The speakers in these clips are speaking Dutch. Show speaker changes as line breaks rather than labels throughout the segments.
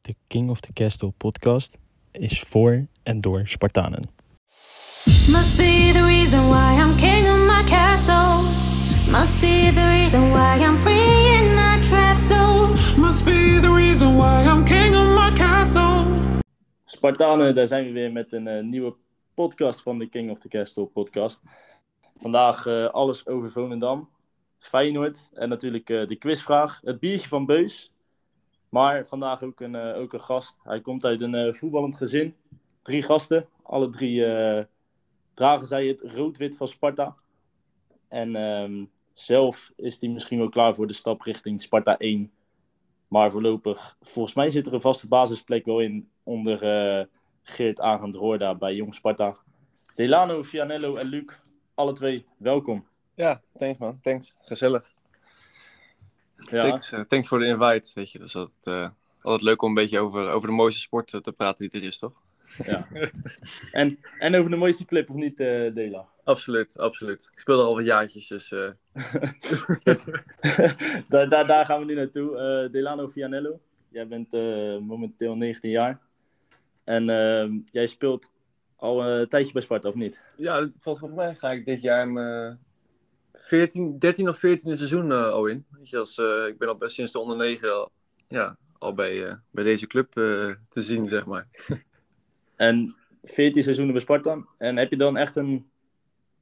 De King of the Castle podcast is voor en door Spartanen.
Must be the reason why I'm king of my castle. Must be the reason why I'm free in trap zone.
Must be the reason why I'm king of my castle.
Spartanen, daar zijn we weer met een eh, nieuwe podcast van de King of the Castle podcast. Vandaag eh, alles over Volendam, Feyenoord en natuurlijk eh, de quizvraag, het biertje van Beus. Maar vandaag ook een, eh, ook een gast. Hij komt uit een eh, voetballend gezin. Drie gasten, alle drie eh, dragen zij het rood-wit van Sparta. En ehm, zelf is hij misschien wel klaar voor de stap richting Sparta 1. Maar voorlopig, volgens mij zit er een vaste basisplek wel in onder Geert Agent Roorda bij Jong Sparta. Delano, Vianello en Luc, alle twee welkom.
Ja, thanks man. Thanks. Gezellig.
Ja,
Thanks, eh, thanks voor de invite. Weet je, dat is altijd, eh, altijd leuk om een beetje over, over de mooiste sport eh, te praten die er is, toch?
ja. En, en over de mooiste clip, of niet, eh Dela?
Absoluut, absoluut. Ik speel er al wat jaartjes, dus eh,
daar, daar, daar gaan we nu naartoe. Eh, Delano Vianello, jij bent eh, momenteel 19 jaar. En ehm, jij speelt al een tijdje bij Sparta, of niet?
ja, volgens mij ga ik dit jaar mijn 14, 13 of 14e seizoen eh, al in. Weet je, als, eh, ik ben al best sinds de onder 9 al, ja, al bij, eh, bij deze club eh, te zien, zeg maar.
En 14 seizoenen bij Sparta. En heb je dan echt een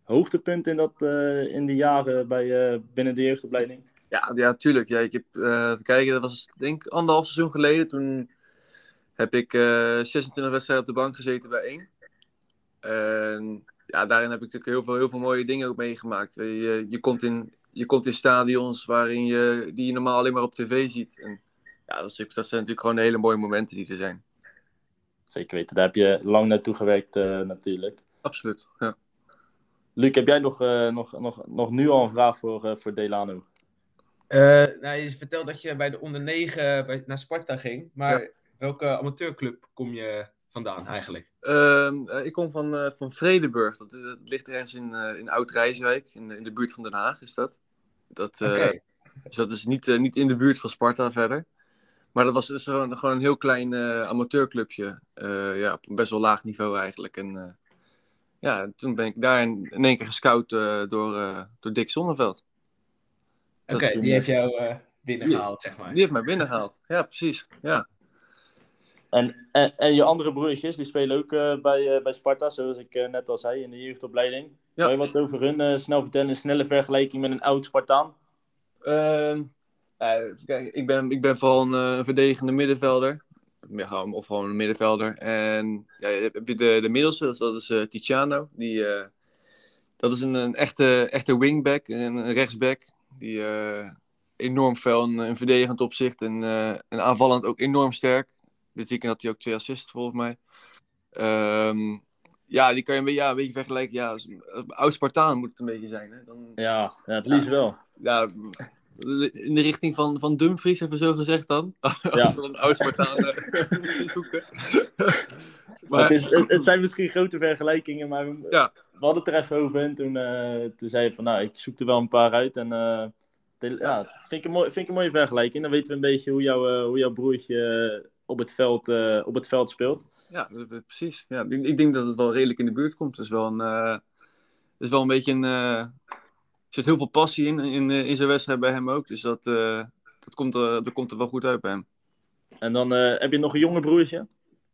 hoogtepunt in, dat, eh, in die jaren bij, eh, binnen de jeugdopleiding?
Ja, ja, tuurlijk. Ja, ik heb, eh, even kijken, dat was denk ik anderhalf seizoen geleden. Toen heb ik eh 26 wedstrijden op de bank gezeten bij één. En ja, daarin heb ik natuurlijk heel veel, heel veel mooie dingen ook meegemaakt. Je, je, komt in, je komt in stadions waarin je, die je normaal alleen maar op tv ziet. En ja, dat, is, natuurlijk- dat zijn natuurlijk gewoon hele mooie momenten die er zijn.
Zeker weten, daar heb je lang naartoe gewerkt eh, natuurlijk.
Absoluut, ja.
Luc, heb jij nog, eh, nog, nog, nog nu al een vraag voor, eh, voor Delano?
Eh, nou, je vertelt dat je bij de onder 9 bij, naar Sparta ging. Maar welke amateurclub kom je vandaan eigenlijk?
Ehm, eh, ik kom van, eh, van Vredeburg. Dat, eh, dat ligt ergens in, eh, in Oud-Rijswijk, in, de- in de buurt van Den Haag is dat. dat eh,
Oké.
Dus dat is niet, niet in de buurt van Sparta verder. Maar dat was dus gewoon, gewoon een heel klein eh, amateurclubje. eh, ja, op een best wel laag niveau eigenlijk. En eh, ja, toen ben ik daar in, in één keer gescout eh, door, eh, door Dick Zonneveld.
Oké, die heeft jou eh, binnengehaald, zeg maar.
Die heeft mij binnengehaald. Ja, precies. Ja.
En, en, en je andere broertjes, die spelen ook eh, bij, eh, bij Sparta, zoals ik eh, net al zei, in de jeugdopleiding.
Ja.
Kan je wat over hun snel vertellen, een snelle vergelijking met een oud Spartaan?
Ehm, eh, kijken. ik, ben, ik ben vooral een verdedigende middenvelder. Of gewoon een middenvelder. En ja, heb je de, de middelste, dat is, dat is Tiziano. Die, dat is een, een echte, echte wingback, een, een rechtsback. Die enorm fel en in verdedigend opzicht. En, en aanvallend ook enorm sterk. Dit weekend had hij ook twee assists volgens mij. Ehm, ja, die kan je een beetje, ja, een beetje vergelijken. Ja, als, als oud Spartaan moet het een beetje zijn. Hè? Dan,
Ja, ja het liefst wel.
ja, in de richting van, van Dumfries, hebben we zo gezegd dan. Als we een oud Spartaan eh, moeten zoeken.
het,
maar
is, het, het zijn misschien grote vergelijkingen, maar we,
Ja.
we hadden het er even over en toen, eh, toen zei je van, nou, ik zoek er wel een paar uit. En eh, de- ja, vind ik, een mooi, vind ik een mooie vergelijking. Dan weten we een beetje hoe, jouw eh, hoe jouw broertje eh, op, het veld, eh, op het veld speelt.
ja, precies. Ja, ik, ik denk dat het wel redelijk in de buurt komt. Het is wel een, eh, is wel een beetje een... eh, er zit heel veel passie in, in, in zijn wedstrijd bij hem ook. Dus dat, dat, komt, er, dat komt er wel goed uit bij hem.
En dan heb je nog een jonge broertje.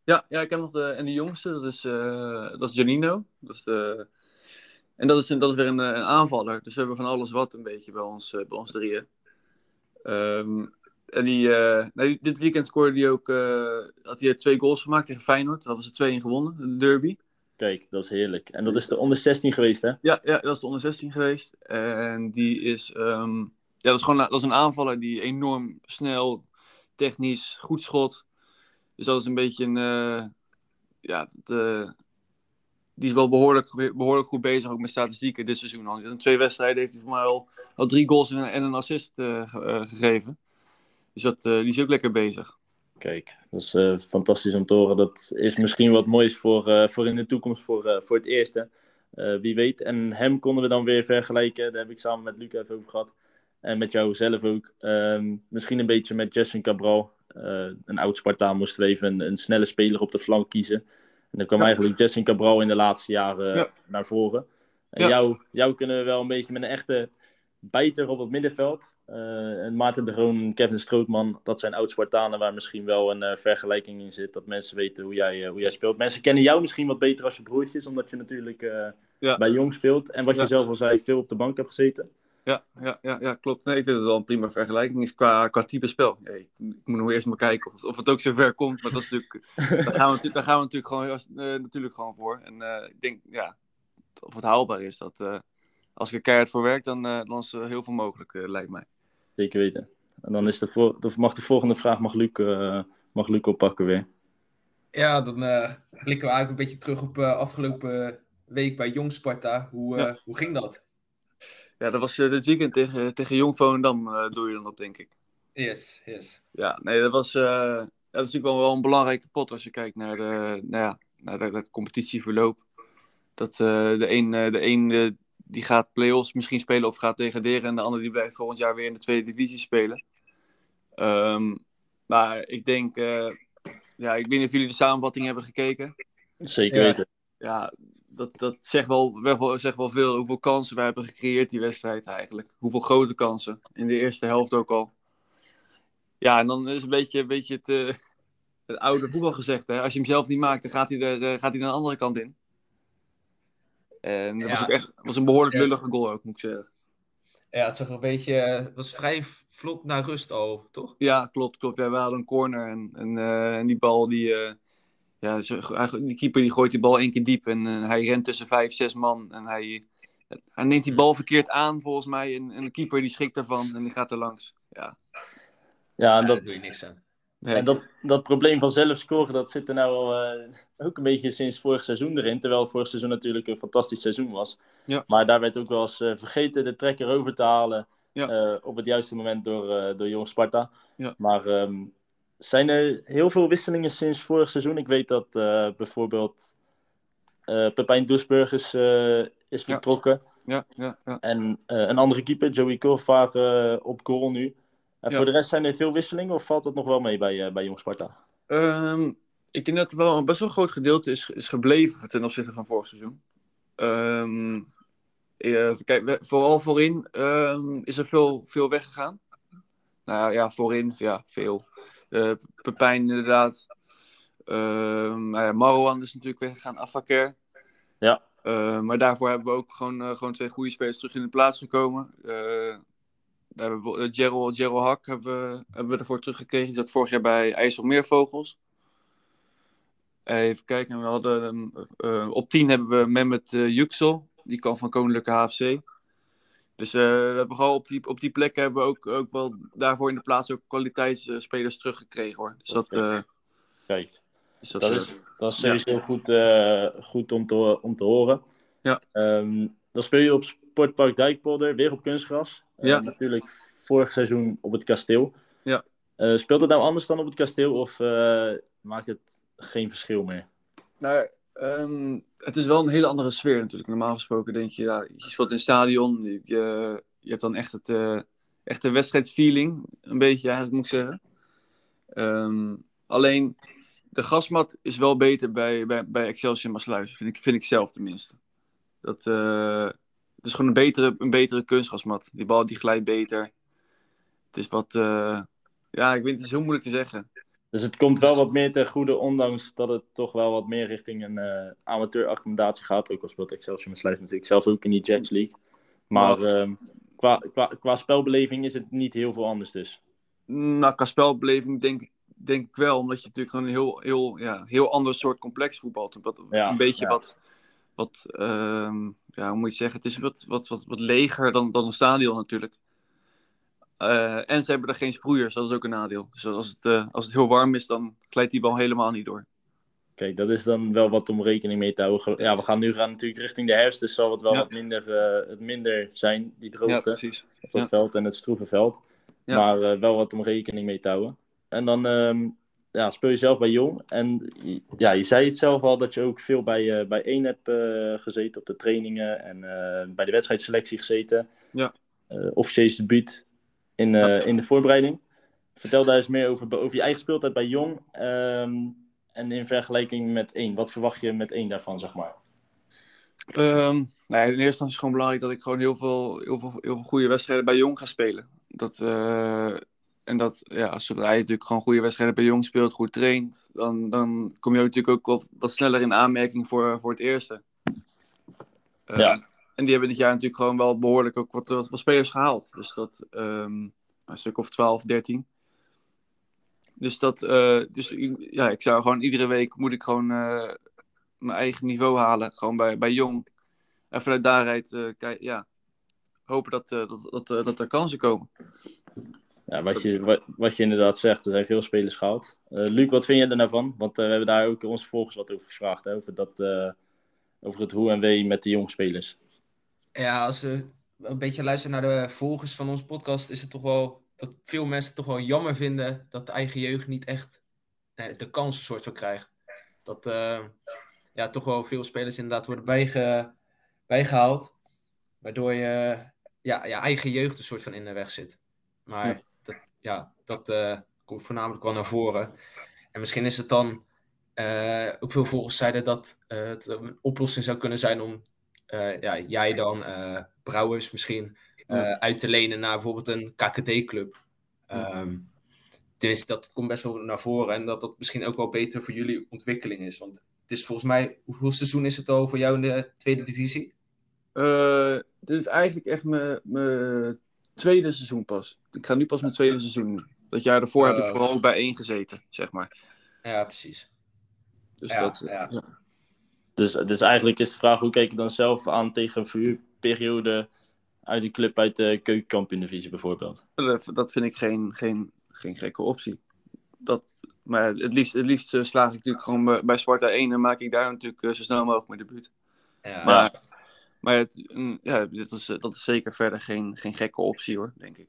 Ja, ja ik heb nog de, en de jongste, dat is, dat is Janino. Dat is de, en dat is, dat is weer een, een aanvaller. Dus we hebben van alles wat een beetje bij ons, bij ons drieën. Ehm, en die, eh, nou, dit weekend scoorde hij ook, eh, had hij twee goals gemaakt tegen Feyenoord. Daar hadden ze twee in gewonnen, de derby.
Kijk, dat is heerlijk. En dat is de onder 16 geweest, hè?
Ja, ja, dat is de onder 16 geweest. En die is, ehm, ja, dat is gewoon dat is een aanvaller die enorm snel, technisch, goed schot. Dus dat is een beetje een, eh, ja, de, die is wel behoorlijk, behoorlijk goed bezig, ook met statistieken dit seizoen al. In twee wedstrijden heeft hij voor mij al, al drie goals en een, en een assist ge- gegeven. Dus dat, eh, die is ook lekker bezig.
Kijk, dat is eh, fantastisch om te horen. Dat is misschien wat moois voor, eh, voor in de toekomst voor, voor het eerste. Wie weet. En hem konden we dan weer vergelijken. Daar heb ik samen met Luc even over gehad. En met jou zelf ook. Ehm, misschien een beetje met Jason Cabral. een oud Spartaan moesten we even een, een snelle speler op de flank kiezen. En dan kwam
Ja.
eigenlijk Justin Cabral in de laatste jaren
Ja.
naar voren. En
Ja.
jou, jou kunnen we wel een beetje met een echte bijter op het middenveld. Eh, en Maarten de Groen en Kevin Strootman, dat zijn oud Spartanen waar misschien wel een eh, vergelijking in zit. Dat mensen weten hoe jij, eh, hoe jij speelt. Mensen kennen jou misschien wat beter als je broertjes, omdat je natuurlijk
Ja.
bij Jong speelt. En wat
Ja.
je zelf al zei, veel op de bank hebt gezeten.
Ja, ja, ja, ja, klopt. Nee, ik denk dat het wel een prima vergelijking is qua, qua type spel. Ik, ik moet nog eerst maar kijken of, of het ook zover komt. Maar dat is natuurlijk, daar, gaan we, natuurlijk- daar gaan we natuurlijk gewoon, natuurlijk gewoon voor. En ik denk, ja, of het haalbaar is, dat als ik er keihard voor werk, dan, dan is er heel veel mogelijk, lijkt mij.
Zeker weten. En dan is de, voor, de- mag de volgende vraag mag Luc, eh, mag Luc oppakken weer.
Ja, dan eh, blikken we eigenlijk een beetje terug op eh, afgelopen week bij Jong Sparta. Hoe, eh,
Ja.
hoe ging dat?
Ja, dat was dit weekend tegen, tegen Jong Volendam, eh doe je dan op, denk ik.
Yes, yes.
Ja, nee, dat was. eh, ja, dat is natuurlijk wel, wel een belangrijke pot als je kijkt naar, de, nou ja, naar de, het competitieverloop. Dat eh, de een, eh, de een die gaat play-offs misschien spelen of gaat degraderen. En de ander die blijft volgend jaar weer in de tweede divisie spelen. Ehm, maar ik denk, eh, ja, ik weet niet of jullie de samenvatting hebben gekeken.
Zeker
Ja.
weten.
Ja, dat, dat zegt, wel, wel, zegt wel veel hoeveel kansen wij hebben gecreëerd die wedstrijd eigenlijk. Hoeveel grote kansen. In de eerste helft ook al. Ja, en dan is een beetje, een beetje het, het oude voetbal gezegd. Hè? Als je hem zelf niet maakt, dan gaat hij er, eh, gaat hij er een andere kant in. En dat was ook echt was een behoorlijk
Ja.
lullige goal ook, moet ik zeggen.
Ja, het zag er een beetje, het was vrij vlot naar rust al, toch?
Ja, klopt, klopt. Ja, we hadden een corner en, en, eh, en die bal, die, eh, ja, die keeper die gooit die bal één keer diep en eh, hij rent tussen vijf, zes man en hij, hij neemt die bal verkeerd aan volgens mij en, en de keeper die schrikt ervan en die gaat er langs. Ja,
Ja, en
Ja,
dat,
daar doe je niks aan.
Nee.
En dat, dat probleem van zelf scoren, dat zit er nou al eh, ook een beetje sinds vorig seizoen erin. Terwijl vorig seizoen natuurlijk een fantastisch seizoen was.
Ja.
Maar daar werd ook wel eens eh, vergeten de trekker over te halen.
Ja.
eh, op het juiste moment door, door Jong Sparta.
Ja.
Maar ehm, zijn er heel veel wisselingen sinds vorig seizoen? Ik weet dat bijvoorbeeld Pepijn Doesburg is, is vertrokken.
ja, ja, ja.
En een andere keeper, Joey Kovaar, eh, op goal nu. En
Ja.
voor de rest zijn er veel wisselingen of valt dat nog wel mee bij, eh, bij Jong Sparta?
Ehm, ik denk dat er wel een best wel een groot gedeelte is, is gebleven ten opzichte van vorig seizoen. Ehm, eh, kijk, vooral voorin ehm, is er veel, veel weggegaan. Nou ja, voorin, ja, veel. Eh Pepijn inderdaad. Ja, Marwan is natuurlijk weggegaan, Afaker.
Ja.
Maar daarvoor hebben we ook gewoon, gewoon twee goede spelers terug in de plaats gekomen. Eh, daar hebben we, uh, Gerald, Gerald Hak hebben, we- hebben we ervoor teruggekregen. Die zat vorig jaar bij IJsselmeervogels. Even kijken, we hadden, eh, op 10 hebben we Mehmet uh, Yüksel. Die kwam van Koninklijke HFC. Dus eh, we hebben gewoon op die, op die plek hebben we ook, ook wel daarvoor in de plaats ook kwaliteitsspelers teruggekregen hoor. Dus dat, eh,
Kijk,
dus dat,
dat
eh,
is, dat is sowieso goed, eh, goed om, te, om te horen.
Ja.
Ehm, dan speel je op Sportpark Dijkpolder, weer op kunstgras. Eh,
Ja.
Natuurlijk vorig seizoen op het kasteel.
Ja.
Eh, speelt het nou anders dan op het kasteel of eh, maakt het geen verschil meer?
Nou, ehm, het is wel een hele andere sfeer natuurlijk. Normaal gesproken denk je, ja, je speelt in stadion. Je, je, hebt dan echt het echte wedstrijdfeeling, een beetje eigenlijk moet ik zeggen. Ehm, alleen, de gasmat is wel beter bij, bij, bij Excelsior Maasluis, vind ik, vind ik zelf tenminste. Dat, is gewoon een betere, een betere kunstgasmat. Die bal die glijdt beter. Het is wat, eh, ja, ik weet het is heel moeilijk te zeggen.
Dus het komt wel wat meer ten goede, ondanks dat het toch wel wat meer richting een eh amateur-accommodatie gaat. Ook al speelt Excelsior met Sluis natuurlijk zelf ook in die Jets League. Maar ehm, qua, qua, qua spelbeleving is het niet heel veel anders dus.
Nou, qua spelbeleving denk, ik- denk ik wel. Omdat je natuurlijk gewoon een heel, heel, ja, heel ander soort complex voetbalt. Wat,
Ja,
een beetje
ja.
wat, wat ehm, ja, hoe moet je zeggen? Het is wat, wat, wat, wat leger dan, dan een stadion natuurlijk. Eh, en ze hebben er geen sproeiers, dat is ook een nadeel. Dus als het, eh, als het heel warm is, dan glijdt die bal helemaal niet door.
Kijk, dat is dan wel wat om rekening mee te houden. Ja, we gaan nu gaan natuurlijk richting de herfst, dus zal het wel
Ja.
wat minder, eh, het minder zijn, die droogte
Ja, precies.
op het
Ja.
veld en het stroeve veld. Maar wel wat om rekening mee te houden. En dan ehm, ja, speel je zelf bij Jong. En je- ja, je zei het zelf al dat je ook veel bij, eh bij één hebt eh, gezeten op de trainingen en eh, bij de wedstrijdselectie gezeten.
Ja.
Officieus debuut in,
Ja.
in de voorbereiding. vertel daar eens meer over, over je eigen speeltijd bij Jong. ehm, en in vergelijking met één. Wat verwacht je met één daarvan, zeg maar?
Nou ja, in eerste instantie is het gewoon belangrijk dat ik gewoon heel veel, heel veel, heel veel goede wedstrijden bij Jong ga spelen. Dat, en dat, ja, als zodra je natuurlijk gewoon goede wedstrijden bij Jong speelt, goed traint, dan, dan kom je natuurlijk ook wat, sneller in aanmerking voor, voor het eerste. Eh,
Ja.
En die hebben dit jaar natuurlijk gewoon wel behoorlijk ook wat, wat, wat spelers gehaald. Dus dat, ehm, een stuk of 12, 13. Dus dat, eh, dus ja, ik zou gewoon iedere week moet ik gewoon eh, mijn eigen niveau halen, gewoon bij, bij Jong. En vanuit daaruit, eh, kijk, ja, hopen dat, dat, dat, dat er kansen komen.
Ja, wat, je, wat, wat je inderdaad zegt, er zijn veel spelers gehaald. Eh Luc, wat vind je er nou van? Want eh, we hebben daar ook onze volgers wat over gevraagd. Hè? Over, dat, eh, over het hoe en wee met de jonge spelers.
Ja, als we een beetje luisteren naar de volgers van onze podcast, is het toch wel dat veel mensen het toch wel jammer vinden dat de eigen jeugd niet echt de kans een soort van krijgt. Dat eh, ja, toch wel veel spelers inderdaad worden bijge, bijgehaald, waardoor je ja, je eigen jeugd een soort van in de weg zit. Maar
Ja.
Ja, dat eh, komt voornamelijk wel naar voren. En misschien is het dan, eh, ook veel volgers zeiden dat eh, het een oplossing zou kunnen zijn om ja, jij dan, Brouwers misschien,
Ja.
uit te lenen naar bijvoorbeeld een KKD-club. Ehm tenminste, dat komt best wel naar voren en dat dat misschien ook wel beter voor jullie ontwikkeling is. Want het is volgens mij, hoeveel seizoen is het al voor jou in de tweede divisie?
Dit is eigenlijk echt mijn tweede seizoen pas. Ik ga nu pas mijn tweede seizoen doen. Dat jaar daarvoor heb ik
Oh.
vooral ook bij één gezeten, zeg maar.
Ja, precies.
Dus
Ja,
dat,
ja.
ja.
Dus, dus eigenlijk is de vraag, hoe kijk je dan zelf aan tegen een verhuurperiode uit een club uit de keukenkampioen-divisie bijvoorbeeld?
Dat, dat vind ik geen, geen, geen gekke optie. Dat, maar het liefst, het liefst eh, slaag ik natuurlijk gewoon bij, Sparta 1 en maak ik daar natuurlijk eh, zo snel mogelijk mijn debuut.
Ja,
Maar, maar het, mm, ja, dit is, eh, dat is zeker verder geen, geen gekke optie hoor, denk ik.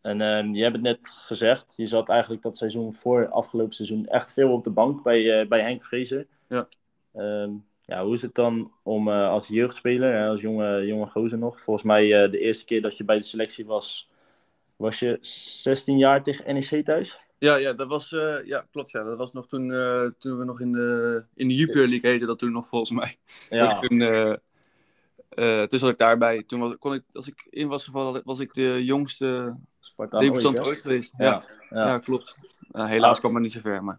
En ehm, je hebt het net gezegd, je zat eigenlijk dat seizoen voor afgelopen seizoen echt veel op de bank bij, eh, bij Henk Vrezen.
Ja.
Ehm, ja, hoe is het dan om eh, als jeugdspeler, hè, als jonge, jonge gozer nog, volgens mij de eerste keer dat je bij de selectie was, was je 16 jaar tegen NEC thuis?
Ja, ja, dat was, ja klopt. Ja. Dat was nog toen, toen we nog in de, in de Jupiler League heette dat toen nog volgens mij.
Ja,
Toen, toen zat ik daarbij. Toen was, kon ik, als ik in was gevallen, was ik de jongste
Spartaan
debutant
ooit,
geweest.
Ja,
Ja,
ja.
ja. klopt. Nou, helaas
Ah.
kwam het niet zo ver. Maar...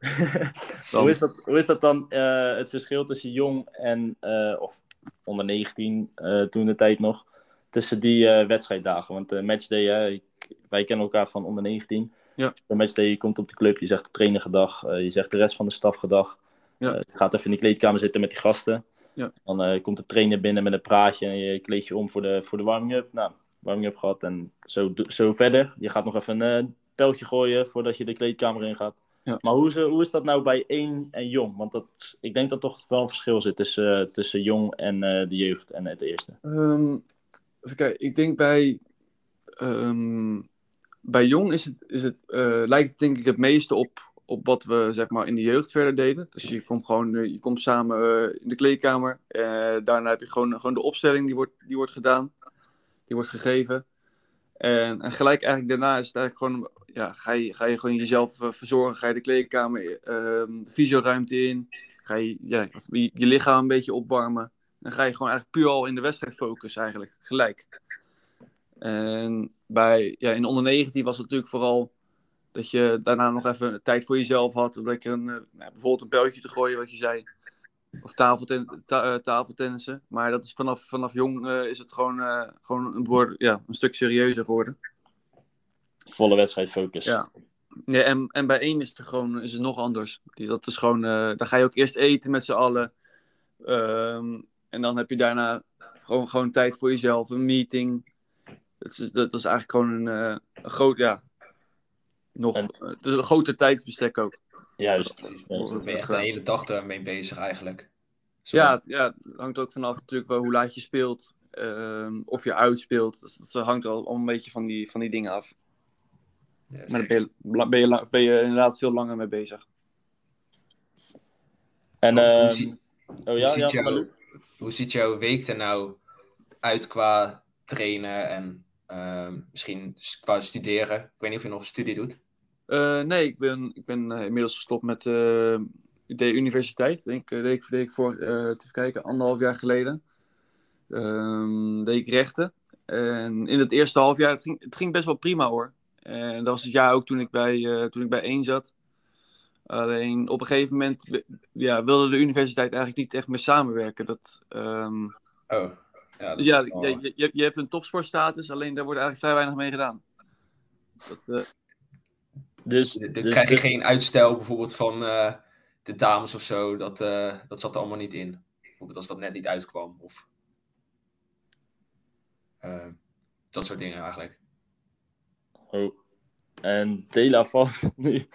hoe, is dat, hoe is dat dan, eh, het verschil tussen jong en, eh, of onder 19 eh, toen de tijd nog, tussen die eh, wedstrijddagen? Want de matchday, hè, ik, wij kennen elkaar van onder 19.
Ja.
De matchday, je komt op de club, je zegt de trainer gedag, eh, je zegt de rest van de staf gedag.
Ja.
Eh, je gaat even in de kleedkamer zitten met die gasten.
Ja.
Dan eh, komt de trainer binnen met een praatje en je kleed je om voor de, voor de warming-up. Nou, warming-up gehad en zo, zo verder. Je gaat nog even een eh, pijltje gooien voordat je de kleedkamer in gaat.
Ja.
Maar hoe is, hoe is dat nou bij één en jong? Want dat, ik denk dat toch wel een verschil zit tussen, eh, tussen jong en de jeugd en het eerste.
Ehm, even kijken, ik denk bij, ehm, bij Jong is het, is het, lijkt het denk ik het meeste op, op wat we zeg maar, in de jeugd verder deden. Dus je komt gewoon eh, je komt samen eh, in de kleedkamer. Eh, daarna heb je gewoon, gewoon de opstelling die wordt, die wordt gedaan. Die wordt gegeven. En, gelijk eigenlijk daarna is eigenlijk gewoon, ja, ga, je, ga je gewoon jezelf verzorgen. Ga je de kleedkamer, ehm, de fysioruimte in. Ga je ja, je, lichaam een beetje opwarmen. Dan ga je gewoon eigenlijk puur al in de wedstrijd focussen eigenlijk, gelijk. En bij, ja, in de onder 19 was het natuurlijk vooral dat je daarna nog even tijd voor jezelf had. Om lekker een, eh, nou, bijvoorbeeld een pijltje te gooien, wat je zei. Of tafelten, ta, eh, tafeltennissen. Maar dat is vanaf, vanaf jong eh, is het gewoon, gewoon een, ja, een stuk serieuzer geworden.
Volle wedstrijdfocus.
Ja. Ja, en, en bij één is het gewoon is het nog anders. Die, dat is gewoon, eh dan ga je ook eerst eten met z'n allen. Ehm, en dan heb je daarna gewoon, gewoon tijd voor jezelf, een meeting. Dat is, dat is eigenlijk gewoon een, een groot, ja, nog
En-
eh, dus een groter tijdsbestek ook.
Juist.
Precies.
Ja.
Dan ben je echt de hele dag ermee bezig eigenlijk. Zo.
Ja, ja, het hangt ook vanaf natuurlijk wel hoe laat je speelt. ehm, of je uitspeelt. Dus dat hangt al, al een beetje van die, van die dingen af.
Ja,
Maar daar ben je, ben, je, ben je inderdaad veel langer mee bezig.
En,
Want hoe
ehm,
zie-
oh
hoe,
ja,
ziet
ja,
hoe ziet jouw week er nou uit qua trainen en ehm, misschien qua studeren? Ik weet niet of je nog een studie doet.
Eh, nee, ik ben, ik ben eh, inmiddels gestopt met eh, de universiteit. Denk, ik, deed, ik, deed ik voor, even kijken, anderhalf jaar geleden. Ehm, deed ik rechten. En in het eerste half jaar, het ging, het ging best wel prima hoor. En dat was het jaar ook toen ik bij, toen ik bij één zat. Alleen op een gegeven moment ja, wilde de universiteit eigenlijk niet echt meer samenwerken. Dat, ehm,
Oh. Ja, dat
dus ja,
wel-
je, je, je hebt een topsportstatus, alleen daar wordt eigenlijk vrij weinig mee gedaan. Dat,
Dus,
Dan
dus-
krijg je
dus-
geen uitstel bijvoorbeeld van eh, de dames of zo. Dat, eh, dat zat er allemaal niet in. Bijvoorbeeld als dat net niet uitkwam. Of eh, dat soort dingen eigenlijk.
Oh. En Dela valt nu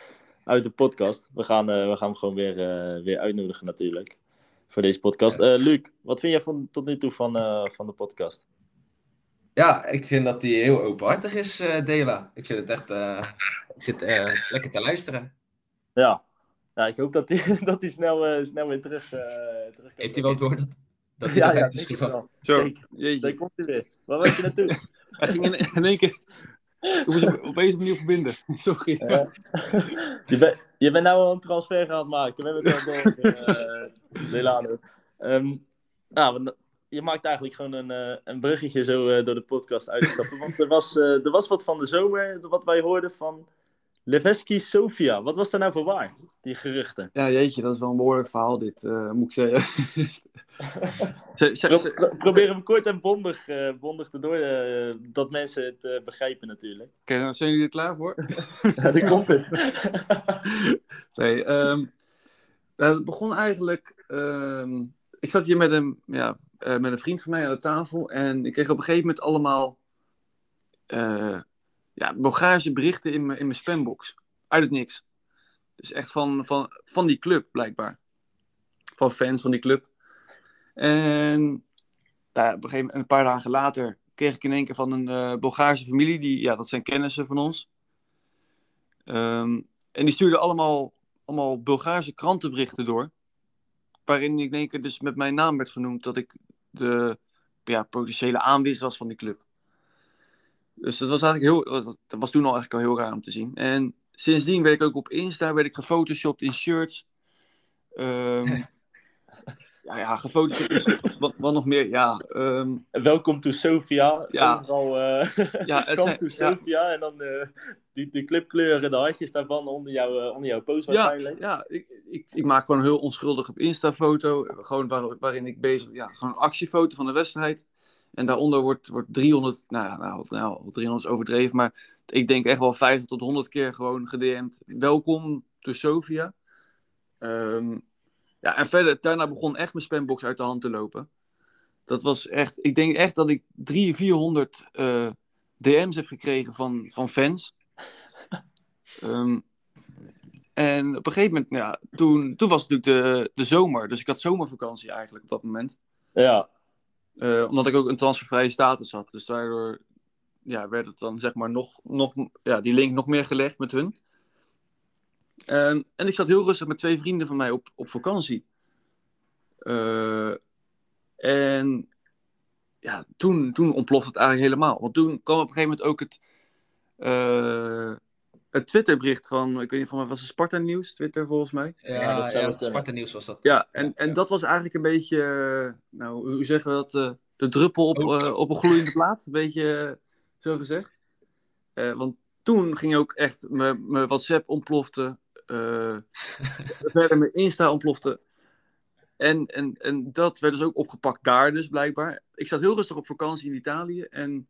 uit de podcast. We gaan, we gaan hem gewoon weer, weer uitnodigen natuurlijk. Voor deze podcast. Eh Luc, wat vind jij van, tot nu toe van, van de podcast?
Ja, ik vind dat die heel openhartig is, eh, Dela. Ik vind het echt... eh, ik zit eh, lekker te luisteren.
Ja. ja ik hoop dat hij dat hij snel, eh, snel weer terug, eh terug
Heeft hij wel door dat, dat hij
Ja, ja,
eruit is gevallen?
zo.
Daar komt hij weer. Waar was je naartoe?
Hij ging in, in één keer. Ik moest hem opeens opnieuw verbinden. Sorry.
Ja. je, bent je bent nou al een transfer gaan maken. We hebben het al door, eh Delano. Ehm, nou, we- je maakt eigenlijk gewoon een, eh, een bruggetje zo eh, door de podcast uitstappen. Want er was, eh, er was wat van de zomer, wat wij hoorden van Leveski Sofia. Wat was daar nou voor waar, die geruchten?
Ja, jeetje, dat is wel een behoorlijk verhaal dit, eh, moet ik zeggen. Ze- ze-
Pro-
ze-
pro- probeer hem kort en bondig, eh, bondig te door, dat mensen het eh, begrijpen natuurlijk.
Oké, nou, zijn jullie er klaar voor?
Ja, daar komt het.
Nee, ehm, nou, het begon eigenlijk. ehm, ik zat hier met een, ja, eh, met vriend van mij aan de tafel. En ik kreeg op een gegeven moment allemaal. eh ja, Bulgaarse berichten in mijn, in mijn spambox. Uit het niks. Dus echt van, van, van die club, blijkbaar. Van fans van die club. En nou, op een gegeven een paar dagen later, kreeg ik in één keer van een eh, Bulgaarse familie. Die, ja, dat zijn kennissen van ons. Ehm, en die stuurde allemaal, allemaal Bulgaarse krantenberichten door. Waarin in één keer dus met mijn naam werd genoemd dat ik de ja, potentiële aanwinst was van die club. Dus dat was eigenlijk heel, dat was toen al eigenlijk al heel raar om te zien. En sindsdien werd ik ook op Insta, werd ik gefotoshopt in shirts. Ehm, ja, ja, shirts. Wat, wat nog meer? Ja, ehm,
Welkom to Sofia.
Ja.
Overal, eh
Ja,
to
ja.
Sofia. En dan eh, die, de clipkleuren, de hartjes daarvan onder, jou, eh, onder jouw post
Ja,
waarschijnlijk.
ja ik, ik, ik maak gewoon een heel onschuldig op Insta-foto. Gewoon waar, waarin ik bezig ja, gewoon een actiefoto van de wedstrijd. En daaronder wordt, wordt 300, nou, ja, nou, nou 300 is overdreven, maar ik denk echt wel 50 tot 100 keer gewoon gedM'd. Welkom to Sofia. Ehm, ja, en verder, daarna begon echt mijn spambox uit de hand te lopen. Dat was echt, ik denk echt dat ik 300, 400 eh, DM's heb gekregen van, van fans. Ehm, en op een gegeven moment, ja, toen, toen was het natuurlijk de, de zomer. Dus ik had zomervakantie eigenlijk op dat moment.
Ja,
Eh, omdat ik ook een transfervrije status had. Dus daardoor ja, werd het dan zeg maar nog, nog ja, die link nog meer gelegd met hun. En, en ik zat heel rustig met twee vrienden van mij op, op vakantie. Eh, en ja, toen, toen ontplofte het eigenlijk helemaal. Want toen kwam op een gegeven moment ook het, eh, het Twitterbericht van, ik weet niet van mij, was het Sparta Nieuws, Twitter volgens mij.
Ja,
Ja, dat
ja,
zou wel
het
kunnen.
Sparta Nieuws was dat.
Ja, en, en dat was eigenlijk een beetje, eh, nou, hoe zeggen we dat? eh, de druppel op, eh, op een gloeiende plaat, een beetje zo gezegd. Eh, want toen ging ook echt, mijn mijn WhatsApp ontplofte, eh, verder mijn Insta ontplofte. En, en, en dat werd dus ook opgepakt daar dus blijkbaar. Ik zat heel rustig op vakantie in Italië en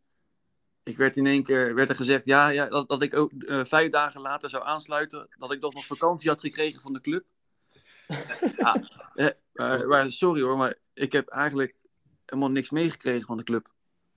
ik werd in één keer werd er gezegd ja, ja, dat, dat ik ook eh, vijf dagen later zou aansluiten. Dat ik toch nog vakantie had gekregen van de club. ja, eh, maar, maar sorry hoor, maar ik heb eigenlijk helemaal niks meegekregen van de club.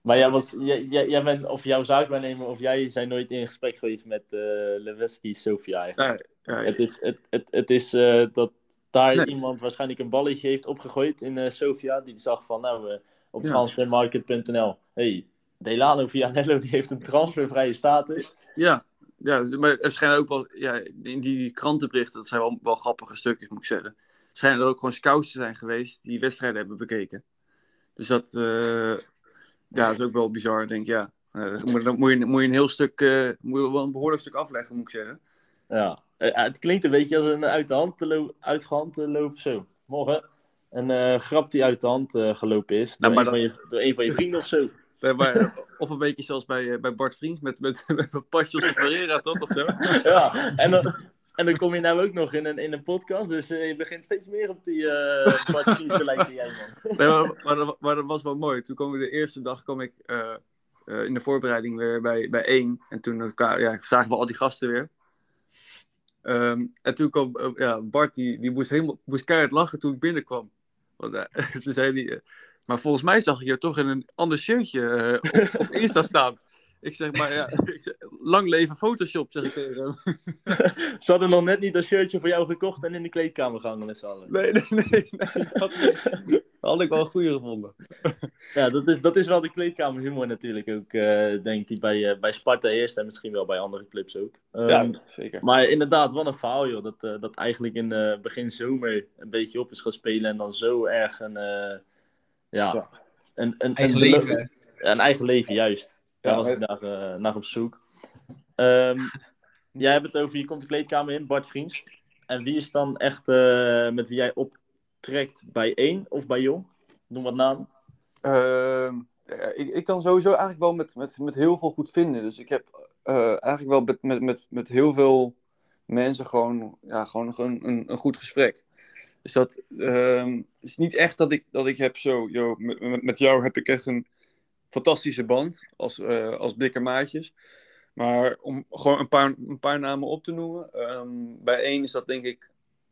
Maar jij, was, jij, jij, jij bent, of jouw zaakwaarnemer of jij zijn nooit in gesprek geweest met eh Leveski Sofia eigenlijk.
Ja, ja,
Het is, het, het, het is eh, dat daar
Nee.
iemand waarschijnlijk een balletje heeft opgegooid in eh, Sofia. Die zag van, nou, op
Ja.
transfermarket.nl. hey, Delano Vianello die heeft een transfervrije status.
ja, ja, maar er schijnen ook wel, ja, in die krantenberichten, dat zijn wel, wel grappige stukjes moet ik zeggen. Er schijnen er ook gewoon scouts te zijn geweest die wedstrijden hebben bekeken. Dus dat, ja, dat is ook wel bizar, denk ik, ja. Eh, dan moet, dan moet, je, moet je een heel stuk, eh, moet je wel een behoorlijk stuk afleggen, moet ik zeggen.
Ja, Eh, het klinkt een beetje als een uit de hand, lo- uit de hand. Zo, morgen. Een grap die uit de hand gelopen is. Door,
Nou, maar
een van je, door een van je vrienden of zo.
Nee, maar, of een beetje zoals bij, bij Bart Vriends met, met, met of Ferreira, toch? Of zo?
Ja, en dan, en dan kom je nou ook nog in een, in een podcast. Dus eh, je begint steeds meer op die uh, Vriends te lijken jij, man.
Nee, maar, maar, dat- maar dat was wel mooi. Toen kwam ik de eerste dag kwam ik, eh, eh, in de voorbereiding weer bij, bij één. En toen eh, ja, zagen we al die gasten weer. Ehm, en toen kwam eh, ja, Bart, die, die moest, helemaal, moest keihard lachen toen ik binnenkwam. Want, eh, toen zei hij, eh, maar volgens mij zag ik je toch in een ander shirtje eh, op, op Insta staan. Ik zeg, maar ja, ik zeg, lang leven Photoshop, zeg ik tegen hem.
Ze hadden nog net niet dat shirtje voor jou gekocht en in de kleedkamer gehangen met z'n allen.
Nee, nee, nee. nee dat, dat had ik wel een goede gevonden.
Ja, dat is, dat is wel de kleedkamerhumor natuurlijk ook, eh, denk ik, bij, eh, bij Sparta eerst en misschien wel bij andere clubs ook. Ehm,
Ja, zeker.
Maar inderdaad, wat een verhaal joh, dat, eh, dat eigenlijk in eh, begin zomer een beetje op is gaan spelen en dan zo erg een, eh, ja,
Ja.
Een, een,
Eigen
een,
leven.
een eigen leven, juist. Daar was ik naar, naar op zoek. Ehm, jij hebt het over, je komt de kleedkamer in, Bart Vriends. En wie is dan echt eh, met wie jij optrekt bij één of bij Jong? Noem wat naam.
Ehm, ik, ik kan sowieso eigenlijk wel met, met, met heel veel goed vinden. Dus ik heb eh, eigenlijk wel met, met, met, met heel veel mensen gewoon, ja, gewoon een, een, een goed gesprek. Dus dat ehm, is niet echt dat ik, dat ik heb zo, yo, met, met- met jou heb ik echt een fantastische band als, eh als dikke maatjes. Maar om gewoon een paar, een paar namen op te noemen. ehm, bij één is dat denk ik,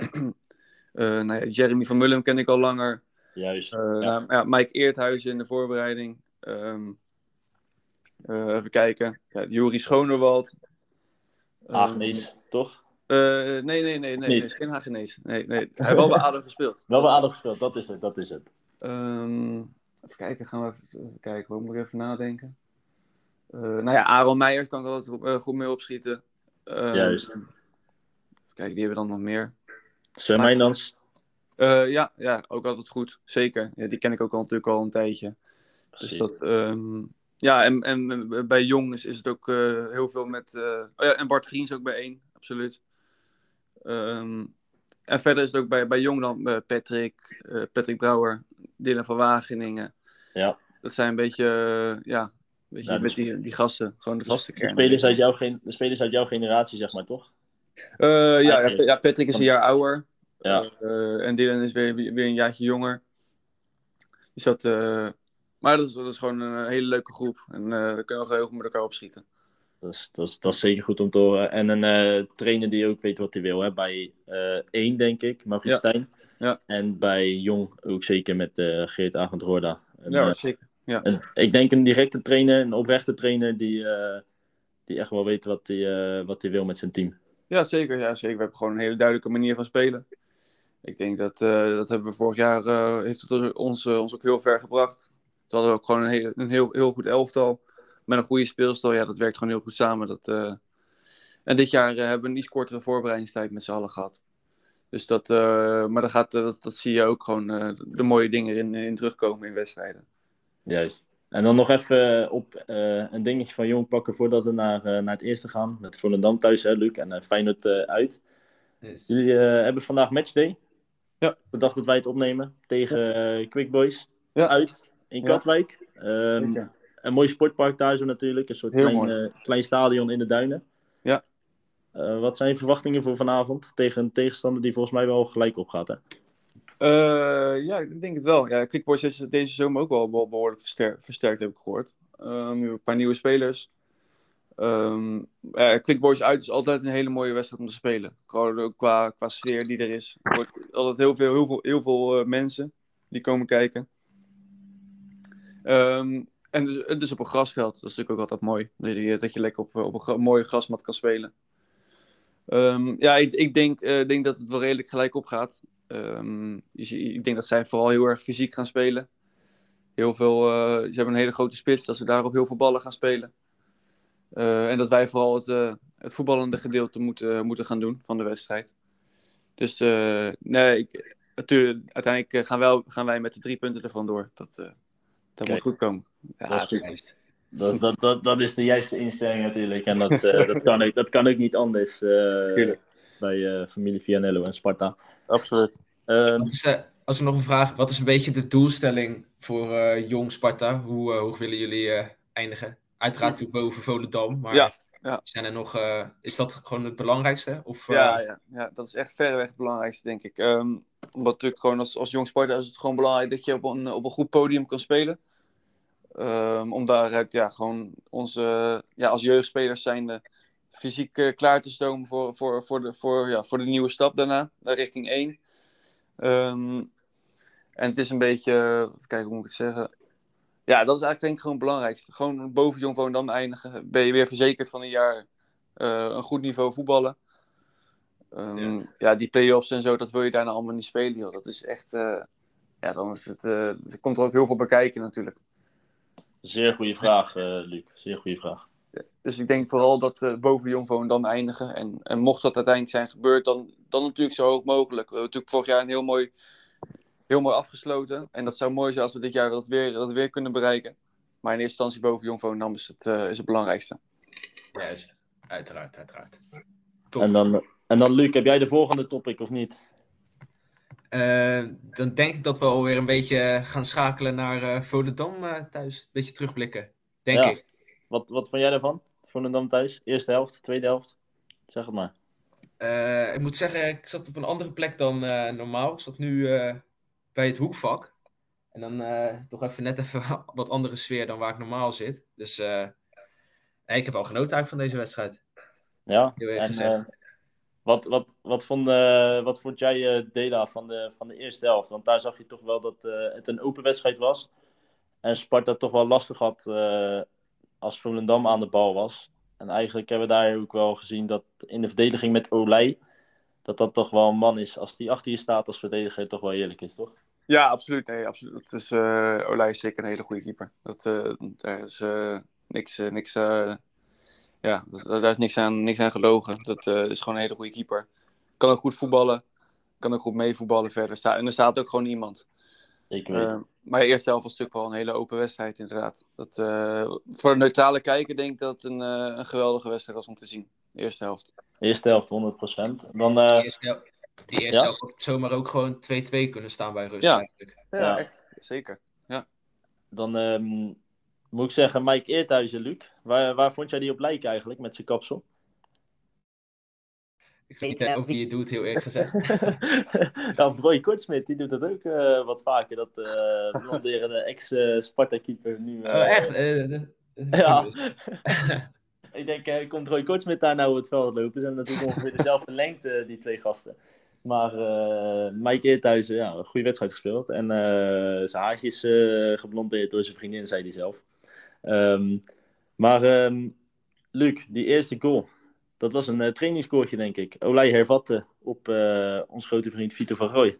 eh, nou ja, Jeremy van Mullen ken ik al langer.
Juist.
Eh,
ja.
nou, ja, Mike Eerthuizen in de voorbereiding. Ehm, eh, even kijken. Ja, Juri Schonerwald. Ehm,
Hagenees, toch?
eh, nee, nee, nee, nee. Nee, is geen Hagenees. Nee, nee. Hij heeft wel bij ADO gespeeld.
Wel bij aardig gespeeld, dat is het, dat is het.
Ehm, even kijken, gaan we even, even kijken. Hoe moet ik even nadenken? Eh, nou ja, Aaron Meijers kan ik altijd eh, goed mee opschieten. Ehm,
Juist.
Even kijken, wie hebben we dan nog meer?
Sven Mijndans.
Eh, ja, ja, ook altijd goed. Zeker. Ja, die ken ik ook al natuurlijk al een tijdje. Dus dat, ehm, ja, en, en bij Jong is, is het ook eh, heel veel met. eh, oh ja, en Bart Vriends ook bij één, absoluut. Ehm, en verder is het ook bij, bij Jong dan eh, Patrick, eh, Patrick Brouwer, Dylan van Wageningen.
Ja.
Dat zijn een beetje, eh, ja, met
dus-
die, die gasten, gewoon de vaste
De
kern.
spelers, uit jouw, de spelers uit jouw generatie, zeg maar, toch?
Eh, ja, ja, Patrick is een jaar ouder.
Ja.
Eh, en Dylan is weer, weer een jaartje jonger. Dus dat, maar dat is, dat is gewoon een hele leuke groep. En daar kunnen we gewoon heel goed met elkaar opschieten.
Dat is, dat, is, dat is zeker goed om te horen. En een trainer die ook weet wat hij wil. Hè? Bij één, denk ik, Maurice
Ja.
Stijn.
Ja.
En bij Jong ook zeker met eh, Geert Agent Roorda. En,
ja,
eh,
zeker. Ja.
ik denk een directe trainer, een oprechte trainer die, eh, die echt wel weet wat hij wat hij wil met zijn team.
Ja, zeker, ja, zeker. We hebben gewoon een hele duidelijke manier van spelen. Ik denk dat, dat hebben we vorig jaar, heeft het ons, ons ook heel ver gebracht. We hadden ook gewoon een, hele, een heel, heel goed elftal. Met een goede speelstijl. Ja, dat werkt gewoon heel goed samen. Dat, En dit jaar hebben we een iets kortere voorbereidingstijd met z'n allen gehad. Dus dat, eh, maar dat, gaat, eh, dat, dat zie je ook gewoon eh, de mooie dingen in, in terugkomen in wedstrijden.
Juist. En dan nog even op eh, een dingetje van Jong pakken voordat we naar, naar het eerste gaan. Met Volendam thuis, hè, Luc, en eh, Feyenoord eh, uit.
Dus,
Jullie eh, hebben vandaag matchday.
Ja.
De dag dat wij het opnemen. Tegen Quick Boys.
Ja.
Uit in. Katwijk. Ehm, een mooi sportpark daar zo natuurlijk. Een soort
Heel
klein,
mooi.
klein stadion in de duinen. Eh, wat zijn je verwachtingen voor vanavond? Tegen een tegenstander die volgens mij wel gelijk opgaat. Hè?
Eh, ja, ik denk het wel. Ja, is deze zomer ook wel, behoorlijk verster- versterkt, heb ik gehoord. Ehm, een paar nieuwe spelers. Quickboys uit is altijd een hele mooie wedstrijd om te spelen. Qua, qua sfeer die er is. Er wordt altijd heel veel, heel veel, heel veel eh, mensen die komen kijken. Ehm, en dus, het is op een grasveld. Dat is natuurlijk ook altijd mooi. Dat je, dat je lekker op, op een mooie grasmat kan spelen. Ehm, ja, ik, ik denk, eh, denk dat het wel redelijk gelijk op gaat. Je zie- ik denk dat zij vooral heel erg fysiek gaan spelen. Heel veel, eh, ze hebben een hele grote spits, dat ze daarop heel veel ballen gaan spelen. Eh, en dat wij vooral het, het voetballende gedeelte moeten, moeten gaan doen van de wedstrijd. Dus nee, ik, uiteindelijk gaan, wij, gaan wij met de drie punten ervan door. Dat, dat
Kijk.
moet goed komen. Ja,
Dat is. Dat, dat, dat, dat is de juiste instelling natuurlijk. En dat, eh, dat, kan, ook, dat kan ook niet anders eh, bij eh, familie Vianello en Sparta.
Absoluut.
Ehm,
is, eh, als ik nog een vraag, wat is een beetje de doelstelling voor eh, jong Sparta? Hoe, hoe willen jullie eh, eindigen? Uiteraard natuurlijk boven Volendam, maar
Ja, ja.
Zijn er nog, eh, is dat gewoon het belangrijkste? Of, eh,
Ja, ja, ja, dat is echt verreweg het belangrijkste, denk ik. Ehm, omdat natuurlijk gewoon als, als jong Sparta is het gewoon belangrijk dat je op een, op een goed podium kan spelen. Ehm, om daaruit ja, gewoon onze, ja, als jeugdspelers zijnde fysiek eh, klaar te stomen voor, voor, voor, de, voor, ja, voor de nieuwe stap daarna, naar richting 1. Ehm, en het is een beetje, kijken hoe moet ik het zeggen. Ja, dat is eigenlijk denk ik gewoon het belangrijkste. Gewoon boven Jong Volendam eindigen. Ben je weer verzekerd van een jaar eh, een goed niveau voetballen. Ehm, ja. die play-offs en zo, dat wil je daarna allemaal niet spelen. Joh. Dat is echt, eh, ja, dan is het, eh, er komt er ook heel veel bij kijken natuurlijk.
Zeer goede vraag, eh, Luc. Zeer goede vraag.
Dus ik denk vooral dat eh boven Jong Volendam eindigen. En, en mocht dat uiteindelijk zijn gebeurd, dan, dan natuurlijk zo hoog mogelijk. We hebben natuurlijk vorig jaar een heel mooi, heel mooi afgesloten. En dat zou mooi zijn als we dit jaar dat weer, dat weer kunnen bereiken. Maar in eerste instantie boven Jong Volendam is het, eh, is het belangrijkste.
Juist, uiteraard, uiteraard. Top.
En dan, en dan, Luc, heb jij de volgende topic of niet?
Eh, dan denk ik dat we alweer een beetje gaan schakelen naar eh Volendam eh, thuis. Een beetje terugblikken, denk
Ja.
ik.
Wat, wat vond jij daarvan? Volendam thuis? Eerste helft, tweede helft? Zeg het maar.
Ik moet zeggen, ik zat op een andere plek dan normaal. Ik zat nu bij het hoekvak. En dan toch even net even wat andere sfeer dan waar ik normaal zit. Dus ik heb wel genoten eigenlijk van deze wedstrijd.
Ja,
Heel gezegd.
Wat, wat, wat, vond, eh, wat vond jij, eh, Dela, van de, van de eerste helft? Want daar zag je toch wel dat eh, het een open wedstrijd was. En Sparta toch wel lastig had als Volendam aan de bal was. En eigenlijk hebben we daar ook wel gezien dat in de verdediging met Olij, dat dat toch wel een man is. Als die achter je staat als verdediger, toch wel eerlijk is, toch?
Ja, absoluut. Nee, absoluut. Dat is, Olij is zeker een hele goede keeper. Dat, daar is niks, niks, ja, dat, daar is niks aan, niks aan gelogen. Dat eh, is gewoon een hele goede keeper. Kan ook goed voetballen. Kan ook goed meevoetballen verder. Sta, en er staat ook gewoon iemand.
Zeker weten.
Eh, maar de eerste helft was natuurlijk wel een hele open wedstrijd, inderdaad. Dat, eh, voor een neutrale kijker denk ik dat het een, eh, een geweldige wedstrijd was om te zien. De eerste helft.
Eerste helft 100%. Dan, eh,
Die eerste, hel- die eerste
ja?
helft had het zomaar ook gewoon 2-2 kunnen staan bij rust
Ja.
eigenlijk.
Ja,
Ja.
echt. Zeker.
dan ehm, moet ik zeggen, Mike Eerthuizen, Luc. Waar, waar vond jij die op lijken eigenlijk met zijn kapsel?
Ik weet niet ook wie je doet, heel eerlijk gezegd.
nou, Roy Kortsmit, die doet dat ook eh, wat vaker. Dat eh blonderende ex-Sparta-keeper nu...
Oh, echt? Eh, de-
Ja. ik denk, eh, komt Roy Kortsmit daar nou het veld lopen? Ze hebben natuurlijk ongeveer dezelfde lengte, die twee gasten. Maar eh Mike Eerthuizen, ja, een goede wedstrijd gespeeld. En eh, zijn haartje is eh, geblondeerd door zijn vriendin, zei hij zelf. Ehm, maar ehm, Luc, die eerste goal, dat was een uh, trainingsgoaltje, denk ik. Olij hervatte op eh, ons grote vriend Vito van Rooij.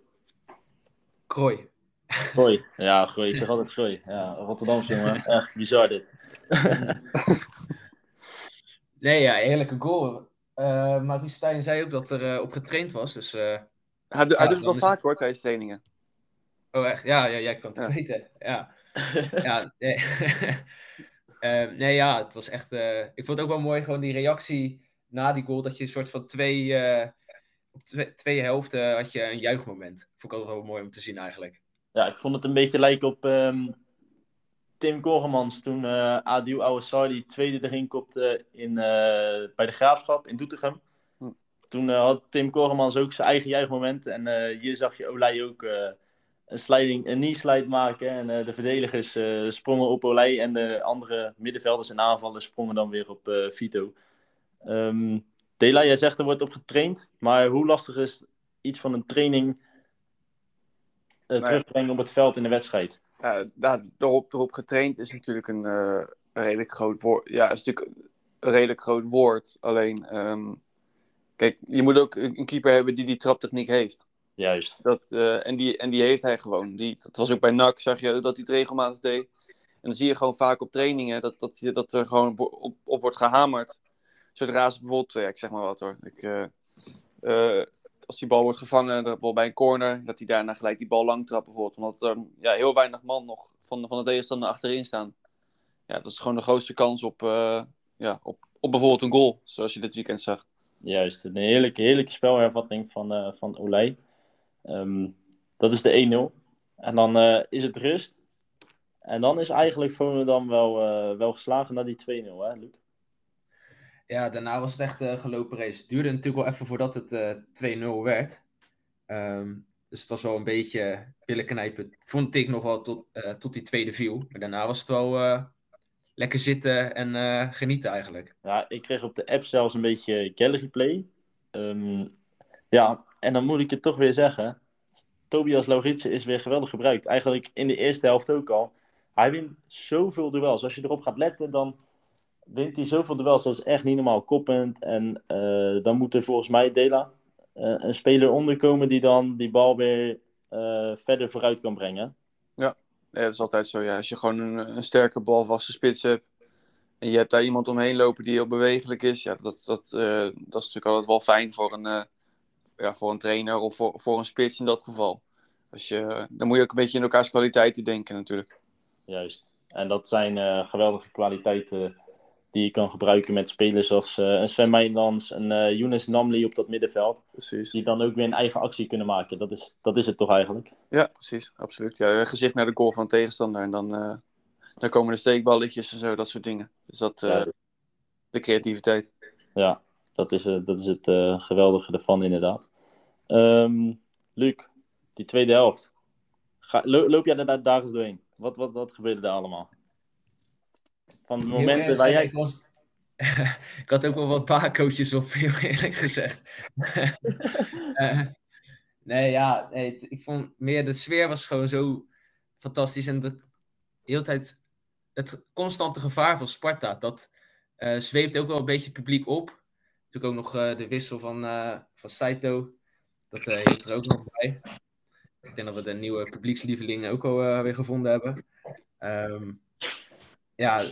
Krooi.
Gooi. Ja, gooi. Ik zeg altijd gooi. Ja, Rotterdamse jongen. Echt bizar dit.
Nee, ja, eerlijke goal. Eh Maurice Stijn zei ook dat er eh, op getraind was. Dus, eh,
Hij, hij doet het wel vaak hoor, tijdens trainingen.
oh, echt? Ja, ja, jij kan het
Ja.
weten. Ja, ja nee. Eh, nee, ja, het was echt... eh, ik vond het ook wel mooi, gewoon die reactie na die goal. Dat je een soort van twee... eh, op twee, twee helften had je een juichmoment. Vond ik altijd wel mooi om te zien eigenlijk.
Ja, ik vond het een beetje lijken op ehm, Tim Koremans toen eh Adil Ouassar die tweede erin kopte in, eh, bij de Graafschap in Doetinchem.
Hm.
Toen eh, had Tim Koremans ook zijn eigen juichmoment. En eh, hier zag je Olij ook eh, een, sliding, een knee-slide maken. En eh, de verdedigers eh, sprongen op Olij. En de andere middenvelders en aanvallers sprongen dan weer op eh, Vito. Ehm Dela, jij zegt er wordt op getraind. Maar hoe lastig is iets van een training terugbrengen op het veld in de wedstrijd?
Ja, daar, erop, erop getraind is natuurlijk een, redelijk groot woord. Ja, is natuurlijk een redelijk groot woord. Alleen, ehm, kijk, je moet ook een keeper hebben die die traptechniek heeft.
Juist.
Dat, eh, en, die, en die heeft hij gewoon. Die, dat was ook bij NAC, zag je dat hij het regelmatig deed. En dan zie je gewoon vaak op trainingen dat, dat, dat er gewoon op, op, wordt gehamerd. Zodra ze bijvoorbeeld, ja, ik zeg maar wat hoor. Ik, eh, eh, als die bal wordt gevangen, bijvoorbeeld bij een corner, dat hij daarna gelijk die bal lang trapt bijvoorbeeld. Omdat er ja, heel weinig man nog van, van de tegenstander achterin staan. ja, dat is gewoon de grootste kans op, ja, op, op bijvoorbeeld een goal, zoals je dit weekend zag.
Juist, een heerlijke, heerlijke spelhervatting van, van Olij. Ehm, dat is de 1-0. En dan eh, is het rust. En dan is eigenlijk Volendam wel, eh, wel geslagen naar die 2-0, hè, Luc?
Ja, daarna was het echt een gelopen race. Het duurde natuurlijk wel even voordat het eh 2-0 werd. Ehm, dus het was wel een beetje billen knijpen. Vond ik nog wel tot, eh, tot die tweede viel. Maar daarna was het wel eh, lekker zitten en eh, genieten eigenlijk.
Ja, ik kreeg op de app zelfs een beetje gallery play. Ehm, ja, en dan moet ik het toch weer zeggen. Tobias Lauritsen is weer geweldig gebruikt. Eigenlijk in de eerste helft ook al. Hij wint zoveel duels. Als je erop gaat letten, dan wint hij zoveel duels. Dat is echt niet normaal koppend. En eh, dan moet er volgens mij, Dela, eh, een speler onderkomen die dan die bal weer eh, verder vooruit kan brengen.
Ja, dat is altijd zo. Ja. Als je gewoon een, een sterke balvaste spits hebt en je hebt daar iemand omheen lopen die heel bewegelijk is, ja, dat, dat, dat is natuurlijk altijd wel fijn voor een, ja, voor een trainer of voor, voor een spits in dat geval. Als je, dan moet je ook een beetje in elkaars kwaliteiten denken natuurlijk.
Juist. En dat zijn eh, geweldige kwaliteiten die je kan gebruiken met spelers als eh, een Sven Meijlands, een eh Younes Namli op dat middenveld.
Precies.
Die dan ook weer een eigen actie kunnen maken. Dat is, dat is het toch eigenlijk?
Ja, precies. Absoluut. Ja, gezicht naar de goal van de tegenstander en dan, dan komen de steekballetjes en zo, dat soort dingen. Dus dat,
Ja.
de creativiteit.
Ja, dat is, eh, dat is het geweldige ervan inderdaad. Ehm Luc, die tweede helft. Ga, lo- loop jij er daar dagelijks doorheen? Wat, wat, wat gebeurde daar allemaal? Van de momenten
eerlijk
waar jij...
Ik, was... ik had ook wel wat baarcoaches op, heel eerlijk gezegd. Eh, nee, ja, nee, ik vond meer de sfeer was gewoon zo fantastisch. En dat heel tijd het constante gevaar van Sparta, dat eh, zweept ook wel een beetje het publiek op. Natuurlijk ook nog eh, de wissel van, van Saito. Dat hielp er ook nog bij. Ik denk dat we de nieuwe publiekslieveling ook al eh, weer gevonden hebben. Ehm, ja,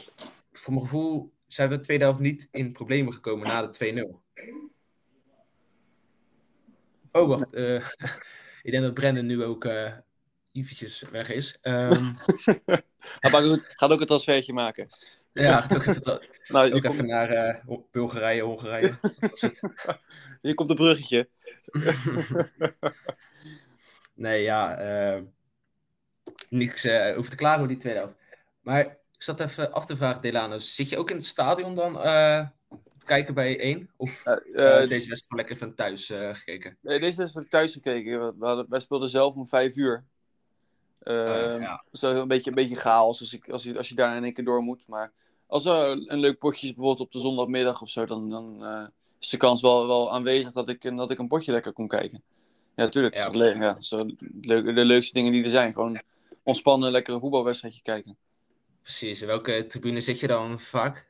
voor mijn gevoel zijn we de tweede helft niet in problemen gekomen na de 2-0. Oh, wacht. eh, ik denk dat Brendan nu ook eh eventjes weg is. Ehm,
Gaat ook, een transfertje maken.
ja, gaat ook even,
Nou,
ook even naar Bulgarije, Hongarije. Dat is het.
hier komt een bruggetje.
nee, ja. eh, niks over te klagen over die tweede helft. Maar ik zat even af te vragen, Delano. Zit je ook in het stadion dan eh, kijken bij 1? Of deze wedstrijd lekker van thuis gekeken?
Nee, deze wedstrijd thuis gekeken. We, we hadden, wij speelden zelf om vijf uur. Uh,
Eh, ja.
Zo een beetje, een beetje chaos als, ik, als, je, als je daar in één keer door moet. Maar als er een leuk potje is, bijvoorbeeld op de zondagmiddag of zo, dan, dan is de kans wel, wel aanwezig dat ik, dat ik een potje lekker kon kijken. Ja, natuurlijk.
Ja.
Ja. Le- ja, de leukste dingen die er zijn. Gewoon ontspannen, lekker een voetbalwedstrijdje kijken.
Precies. Welke tribune zit je dan vaak?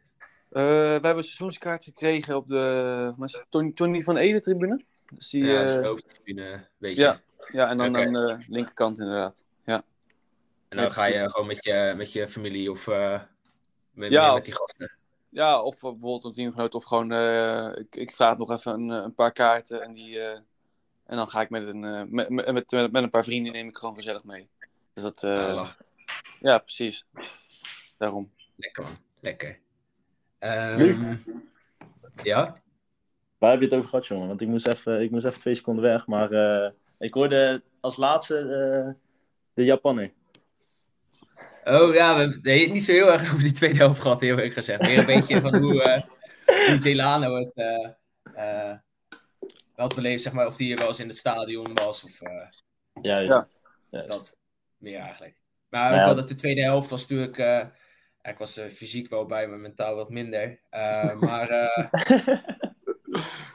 Eh, we hebben een seizoenskaart gekregen op de Tony, Tony van Ede tribune. Dus die,
ja, dat is
eh,
de hoofdtribune, weet je.
ja. ja, en dan
Oké.
aan de linkerkant inderdaad.
En dan
Ja,
ga je gewoon met je, met je familie of eh, met,
Ja,
met die gasten.
Ja, of bijvoorbeeld een teamgenoot, of gewoon, eh, ik, ik vraag nog even een, eh, een paar kaarten en die, eh, en dan ga ik met een, eh, met, met, met, met een paar vrienden neem ik gewoon gezellig mee. Dus dat, eh,
Ja, lach.
ja, precies. Daarom.
Lekker man, lekker. Ehm, ja?
Waar heb je het over gehad, jongen? Want ik moest even, ik moest even twee seconden weg. Maar eh, ik hoorde als laatste eh, de Japanner.
Oh ja, we hebben nee, niet zo heel erg over die tweede helft gehad, heel erg gezegd. Meer een beetje van hoe, eh hoe Delano het eh eh, wel had beleefd, zeg maar, of die wel eens in het stadion was of eh,
Juist.
Ja.
Dat. Meer eigenlijk. Maar ook
Nou ja.
wel dat de tweede helft was natuurlijk... eh, ik was fysiek wel bij, maar mentaal wat minder. Eh, maar eh,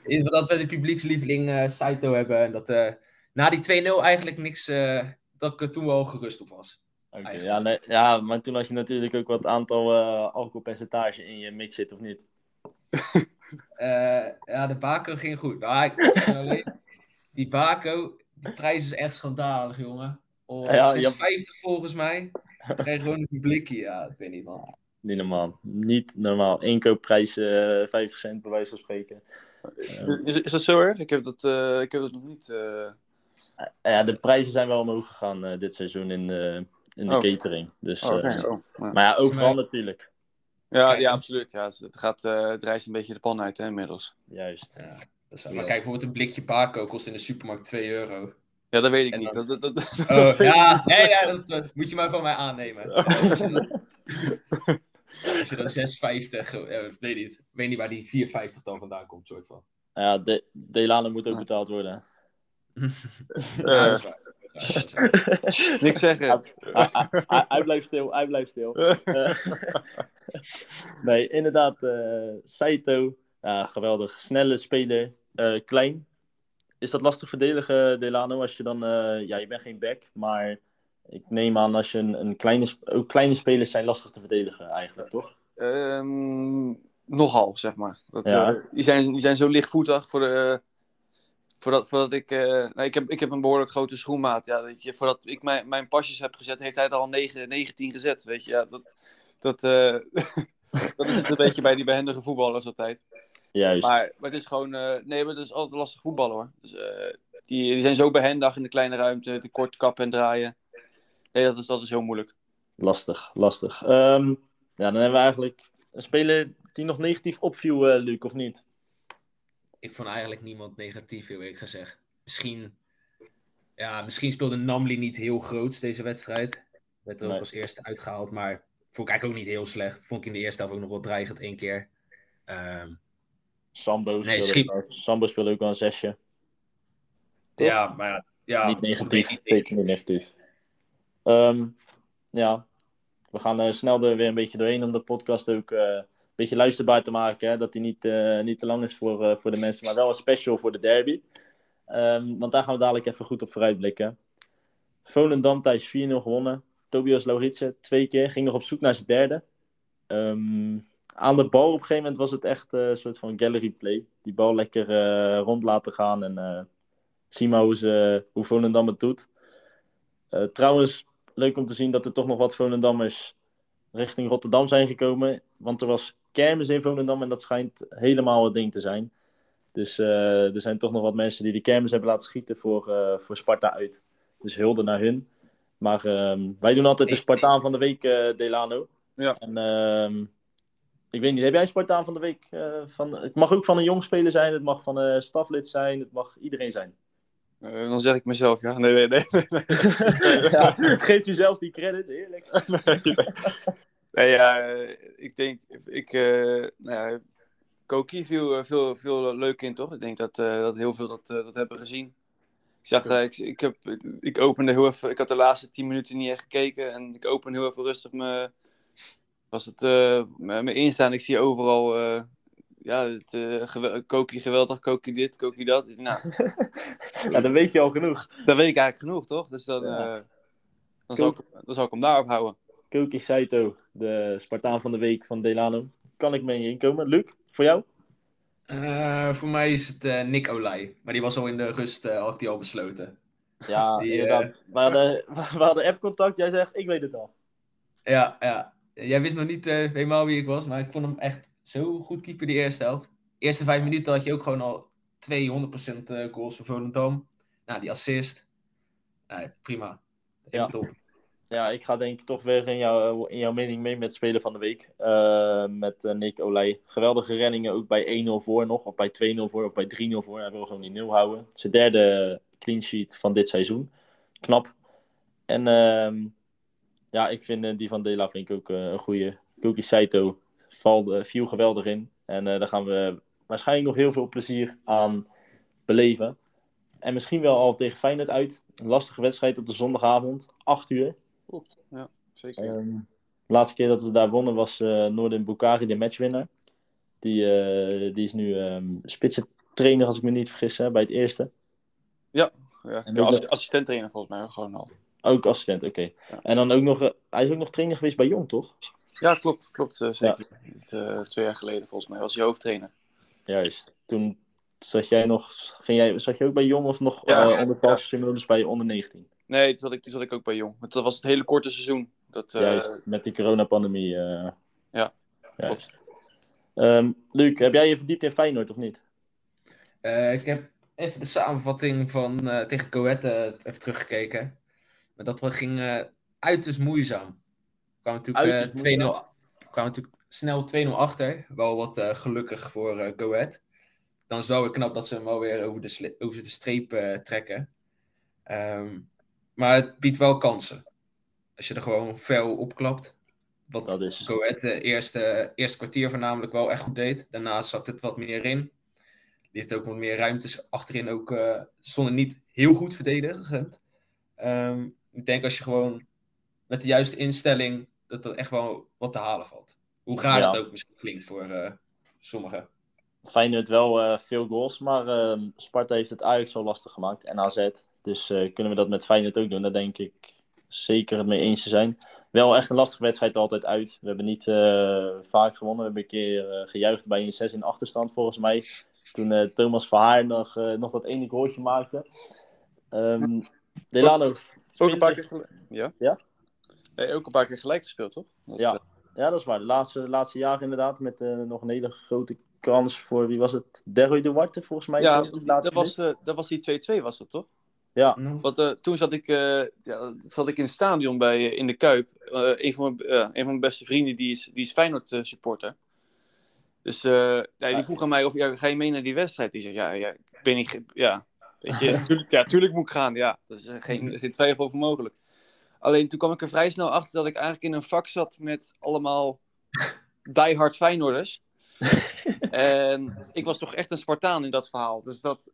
in ieder geval dat we de publiekslieveling eh Saito hebben. En dat eh, na die 2-0 eigenlijk niks... eh, dat ik er toen wel gerust op was.
Ja, nee, ja, maar toen had je natuurlijk ook wat aantal eh alcoholpercentage in je mix zitten, of niet?
Eh, ja, de Baco ging goed. Maar ik, alleen, die Baco, die prijs is echt schandalig, jongen. Oh,
Ja, ja.
50 volgens mij. Ik kreeg gewoon een blikje. Ja, ik weet niet, man.
Niet normaal. Niet normaal. Inkoopprijs eh 50 cent, bij wijze van spreken.
Is, is dat zo erg? Ik heb dat, eh, ik heb dat nog niet. eh,
Ja, de prijzen zijn wel omhoog gegaan eh, dit seizoen in, de in de
Oh.
catering. Dus,
Oh,
eh,
Oh, maar-
maar ja, overal
mij-
natuurlijk.
Ja,
Kijk,
ja absoluut. Ja, het, gaat, eh, het reist een beetje de pan uit hè, inmiddels.
Juist.
Ja, dat is wel- maar kijk, bijvoorbeeld een blikje pako kost in de supermarkt 2 euro.
Ja, dat weet ik
En
niet.
dan-
Dat, dat, dat,
Oh,
dat weet ik
ja,
niet.
nee, ja dat, dat moet je maar van mij aannemen. Als je dan, als je dan 6,50, eh, weet niet, ik weet niet waar die 4,50 dan vandaan komt, soort van.
Ja, de, Delano moet ook betaald worden.
Ja, dat
Niks zeggen.
hij, hij- hij- hij blijft stil, hij blijft stil. Eh, nee, inderdaad, eh, Saito, ja, geweldig. Snelle speler, eh, klein. Is dat lastig verdedigen, Delano, als je dan, ja, je bent geen back, maar ik neem aan als je een, een kleine, ook kleine spelers zijn lastig te verdedigen eigenlijk, toch?
Ehm, nogal, zeg maar. Dat,
Ja.
die, zijn, die zijn zo lichtvoetig voor de, voordat, voordat ik... eh, nou, ik, heb, ik heb een behoorlijk grote schoenmaat. Ja, weet je, voordat ik mijn, mijn pasjes heb gezet, heeft hij er al 9, 19 gezet. Weet je, ja, dat, dat, eh, dat is het een beetje bij die behendige voetballers altijd.
Juist.
Maar, maar het is gewoon... eh, nee, maar het is altijd lastig voetballen hoor. Dus, die, die zijn zo behendig in de kleine ruimte, te kort kappen en draaien. Nee, dat is, dat is heel moeilijk.
Lastig, lastig. Ehm, ja, dan hebben we eigenlijk een speler die nog negatief opviel, Luc, of niet?
Ik vond eigenlijk niemand negatief, heel eerlijk gezegd. Misschien, ja, misschien speelde Namli niet heel groot deze wedstrijd. Werd er ook
Nee.
als eerste uitgehaald, maar vond ik eigenlijk ook niet heel slecht. Vond ik in de eerste helft ook nog wel dreigend één keer. Ehm,
Sambo
Nee,
speelde, Sambo speelde ook wel een zesje. Toch?
ja, maar ja, ja,
niet negatief,
niet
zeker niet negatief. Ehm, ja, we gaan eh, snel er weer een beetje doorheen om de podcast ook eh, beetje luisterbaar te maken. Hè? Dat die niet, eh, niet te lang is voor, eh, voor de mensen, maar wel een special voor de derby. Ehm, want daar gaan we dadelijk even goed op vooruitblikken. Volendam thuis 4-0 gewonnen. Tobias Lauritsen twee keer, ging nog op zoek naar zijn derde. Ehm, aan de bal op een gegeven moment was het echt eh, een soort van gallery play. Die bal lekker rond laten gaan en zien hoe, ze, hoe Volendam het doet. Trouwens, leuk om te zien dat er toch nog wat Volendammers richting Rotterdam zijn gekomen. Want er was kermis in Volendam en dat schijnt helemaal het ding te zijn. Dus eh, er zijn toch nog wat mensen die de kermis hebben laten schieten voor, eh, voor Sparta uit. Dus hulde naar hun. Maar ehm, wij doen altijd de Spartaan van de week, eh, Delano.
Ja.
En ehm, ik weet niet, heb jij een Spartaan van de week? eh, van, het mag ook van een jong speler zijn, het mag van een staflid zijn, het mag iedereen zijn.
Eh, dan zeg ik mezelf, ja. Nee, nee, nee. nee, nee.
ja, geef jezelf die credit, heerlijk.
nee, nee. Ja, eh, ik denk, ik, eh nou ja, Koki viel eh, veel, veel leuk in, toch? Ik denk dat, dat heel veel dat, dat hebben gezien. Ik zag, ik, ik, heb, ik opende heel even, ik had de laatste tien minuten niet echt gekeken en ik opende heel even rustig me, was het, mijn mijn Insta en ik zie overal, ja, het, eh, gewe- Koki geweldig, Koki dit, Koki dat. Nou,
Ja, dan weet je al genoeg.
dat weet ik eigenlijk genoeg, toch? Dus dan,
Ja.
dan, zal ik, dan zal ik hem daarop houden.
Koki Saito, de Spartaan van de week van Delano. Kan ik mee inkomen? Luc, voor jou?
Eh, voor mij is het eh, Nick Olij. Maar die was al in de rust, eh, had hij al besloten.
Ja,
Die,
inderdaad. We hadden, we hadden app-contact. Jij zegt, ik weet het al.
Ja, ja. Jij wist nog niet helemaal wie ik was, maar ik vond hem echt zo goed keeper die eerste helft. De eerste vijf minuten had je ook gewoon al 200% eh, goals voor Volendam. Nou, die assist. Nee, prima. Helemaal top.
Ja, ik ga denk ik toch weer in, jou, in jouw mening mee met Speler van de Week. Eh, met eh, Nick Olij. Geweldige renningen, ook bij 1-0 voor nog. Of bij 2-0 voor, of bij 3-0 voor. Hij wil gewoon die 0 houden. Zijn derde clean sheet van dit seizoen. Knap. En ehm, ja, ik vind eh, die van Dela vind ik ook een goede. Koki Saito valt, eh, viel geweldig in. En daar gaan we waarschijnlijk nog heel veel plezier aan beleven. En misschien wel al tegen Feyenoord uit. Een lastige wedstrijd op de zondagavond. 8 uur.
Zeker.
Ehm, de laatste keer dat we daar wonnen was eh Noorden Bukari, de matchwinnaar. Die, eh, die is nu ehm spitsen trainer, als ik me niet vergis, hè, bij het eerste.
ja, ja,
ook-
assi- assistent trainer volgens mij gewoon al.
Ook assistent, oké.
Ja.
En dan ook nog, eh, hij is ook nog trainer geweest bij Jong, toch?
Ja, klopt, klopt zeker. Twee jaar geleden volgens mij was hij hoofdtrainer.
Juist. Toen zat jij nog, ging jij, zat je ook bij Jong of nog
Ja,
eh, onder pas, inmiddels bij onder 19?
Nee, toen zat ik, toen zat ik ook bij Jong. Want dat was het hele korte seizoen. Dat, eh,
Juist, met die coronapandemie. eh
Ja.
Ehm, Luc, heb jij je verdiept in Feyenoord of niet?
Eh, ik heb even de samenvatting van eh, tegen Coët eh, even teruggekeken. Maar dat we- ging eh uiterst moeizaam. Kwamen natuurlijk
Uiterst
eh, 2-0 kwamen natuurlijk snel 2-0 achter. Wel wat eh, gelukkig voor eh Go Ahead. Dan is het wel weer knap dat ze hem alweer over de, over de streep eh, trekken. Ehm, maar het biedt wel kansen. Als je er gewoon fel opklapt. Wat
Dat is-
de eerste, eerste kwartier voornamelijk wel echt goed deed. Daarna zat het wat meer in. Liet ook wat meer ruimtes achterin ook. eh stonden niet heel goed verdedigend. Ehm, ik denk als je gewoon met de juiste instelling. dat er echt wel wat te halen valt. Hoe raar
Ja.
dat ook misschien klinkt voor eh, sommigen.
Feyenoord wel eh, veel goals, maar ehm, Sparta heeft het Ajax zo lastig gemaakt en AZ. Dus eh, kunnen we dat met Feyenoord ook doen? Daar denk ik zeker het mee eens te zijn. Wel echt een lastige wedstrijd altijd uit. We hebben niet eh, vaak gewonnen. We hebben een keer eh, gejuicht bij een 6 in achterstand volgens mij. Toen Thomas Verhaar nog, nog dat ene goaltje maakte. Ehm Delano.
Ook een paar keer gelijk. Ja?
Ja?
Nee, ook een paar keer gelijk gespeeld, toch? Dat,
Ja. Ja, dat is waar. De laatste, de laatste jaren inderdaad. Met nog een hele grote kans voor, wie was het? Derroy de Warte volgens mij.
ja, dat was, dat was die 2-2 was dat, toch?
Ja,
Nou,
Want eh, toen zat ik, eh, ja, zat ik in het stadion bij, eh, in de Kuip. Een, van mijn, een van mijn beste vrienden die is, die is Feyenoord supporter. Dus ja, die vroeg aan mij of ja, ga je mee naar die wedstrijd? Die zegt ja, ja ik ben niet, ja, weet je, tuurlijk, ja, tuurlijk moet ik gaan. Ja, dat is geen, geen twijfel over mogelijk. Alleen toen kwam ik er vrij snel achter dat ik eigenlijk in een vak zat met allemaal diehard Feyenoorders. en ik was toch echt een Spartaan in dat verhaal. Dus dat,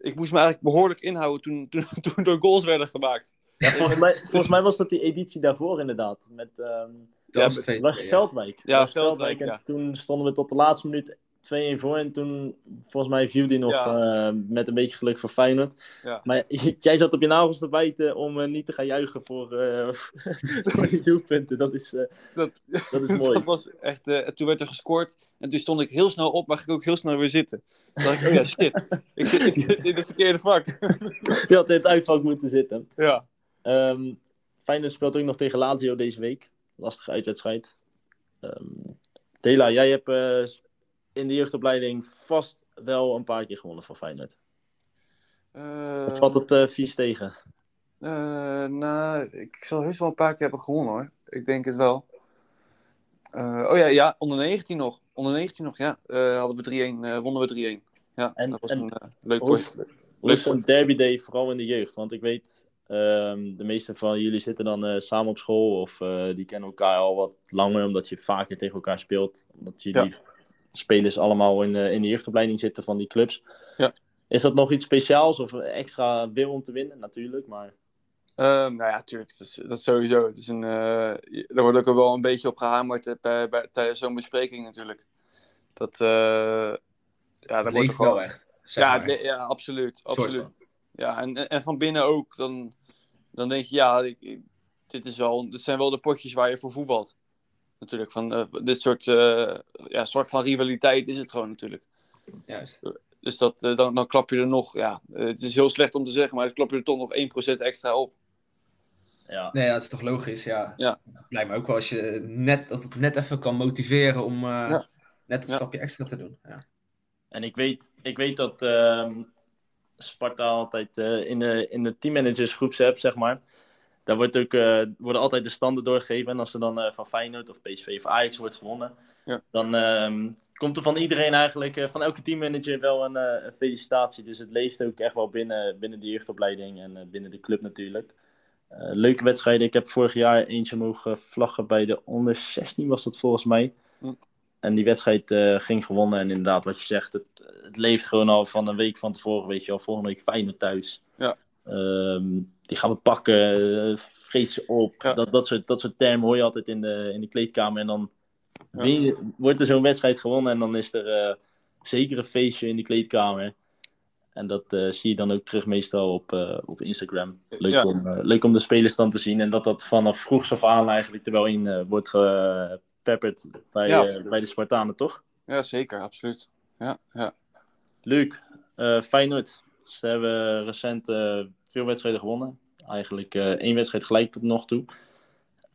ik moest me eigenlijk behoorlijk inhouden toen, toen, toen er goals werden gemaakt.
Ja, volgens, mij, volgens mij was dat die editie daarvoor inderdaad. Met, ehm
dat
Ja,
was.
Veldwijk.
Ja, Veldwijk,
En toen stonden we tot de laatste minuut 2-1 voor. En toen, volgens mij, viel die nog
Ja.
eh, met een beetje geluk voor Feyenoord.
Ja.
Maar jij zat op je nagels te bijten om eh, niet te gaan juichen voor, eh voor die doelpunten. Dat is,
Dat,
dat is mooi.
dat was echt, toen werd er gescoord en toen stond ik heel snel op, maar ging ik ook heel snel weer zitten. Toen dacht ik, oh ja, shit, ik zit, ik zit in het verkeerde vak.
Je had in het uitvak moeten zitten.
ja.
Ehm Feyenoord speelt ook nog tegen Lazio deze week. Lastige uitwedstrijd. Ehm Dela, jij hebt in de jeugdopleiding vast wel een paar keer gewonnen van Feyenoord. Of valt het eh, vies tegen?
Eh, nou, ik zal heus wel een paar keer hebben gewonnen hoor. Ik denk het wel. Eh, oh ja, ja, onder 19 nog. Onder 19 nog, ja. Hadden we 3-1, eh, wonnen we 3-1. Ja,
En-
dat was
en-
een leuk
Hoe is een derby day vooral in de jeugd? Want ik weet, ehm, de meeste van jullie zitten dan samen op school of die kennen elkaar al wat langer omdat je vaker tegen elkaar speelt. Omdat jullie spelers allemaal in, eh, in de jeugdopleiding zitten van die clubs.
Ja.
Is dat nog iets speciaals of extra wil om te winnen? Natuurlijk, maar...
Ehm, nou ja, tuurlijk. Dat is, dat is sowieso. Het is een, eh, er wordt ook wel een beetje op gehamerd eh, bij, bij, tijdens zo'n bespreking natuurlijk. Dat, eh ja, dat
Het
wordt
leeft
er gewoon...
wel echt. zeg
Ja,
maar.
de- ja, absoluut. Absoluut. Ja, en, en- van binnen ook. Dan, dan denk je, ja, dit, is wel, dit zijn wel de potjes waar je voor voetbalt. Natuurlijk, van eh, dit soort, eh, ja, soort van rivaliteit is het gewoon natuurlijk.
Juist.
Dus dat, eh, dan, dan klap je er nog, ja, het is heel slecht om te zeggen, maar dan klap je er toch nog 1% extra op.
Ja.
Nee, dat is toch logisch, ja.
Ja.
Lijkt me ook wel als je net, dat het net even kan motiveren om eh,
Ja.
net een
Ja.
stapje extra te doen. Ja.
En ik weet, ik weet dat ehm, Sparta altijd eh, in de, in de teammanagersgroepsapp, zeg maar. Daar wordt ook, eh, worden altijd de standen doorgegeven. En als er dan eh, van Feyenoord of PSV of Ajax wordt gewonnen,
Ja.
dan ehm, komt er van iedereen eigenlijk, eh, van elke teammanager, wel een, een felicitatie. Dus het leeft ook echt wel binnen, binnen de jeugdopleiding en binnen de club natuurlijk. Leuke wedstrijden. Ik heb vorig jaar eentje mogen vlaggen bij de onder 16, was dat volgens mij.
Hm.
En die wedstrijd ging gewonnen. En inderdaad, wat je zegt, het, het leeft gewoon al van een week van tevoren. Weet je wel, volgende week Feyenoord thuis.
Ja.
Ehm, die gaan we pakken, uh, vreet ze op.
Ja.
Dat, dat, soort, dat soort termen hoor je altijd in de, in de kleedkamer. En dan
Ja.
win je- wordt er zo'n wedstrijd gewonnen. En dan is er eh, zeker een feestje in de kleedkamer. En dat eh, zie je dan ook terug meestal op, eh, op Instagram. Leuk,
Ja.
om, eh, leuk om de spelers dan te zien. En dat dat vanaf vroegs af aan eigenlijk er wel in eh, wordt gepepperd bij,
Ja,
eh, bij de Spartanen, toch?
Ja, zeker, absoluut. Ja, ja.
Leuk. Eh Feyenoord. Ze hebben recent eh, veel wedstrijden gewonnen. Eigenlijk eh, één wedstrijd gelijk tot nog toe.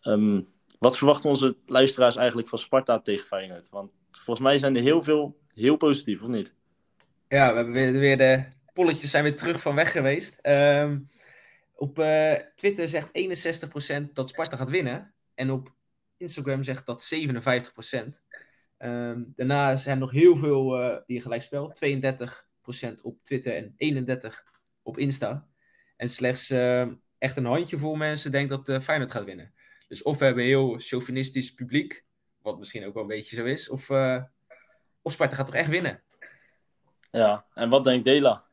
Ehm, wat verwachten onze luisteraars eigenlijk van Sparta tegen Feyenoord? Want volgens mij zijn er heel veel heel positief, of niet?
Ja, we hebben weer, de polletjes zijn weer terug van weg geweest. Ehm, op eh, Twitter zegt 61% dat Sparta gaat winnen. En op Instagram zegt dat 57%. Ehm, daarna zijn er nog heel veel eh, die gelijk spel. 32% op Twitter en 31% op Insta. En slechts ehm, echt een handjevol mensen denkt dat uh, Feyenoord gaat winnen. Dus of we hebben een heel chauvinistisch publiek, wat misschien ook wel een beetje zo is, of, eh, of Sparta gaat toch echt winnen.
Ja, en wat denkt Dela?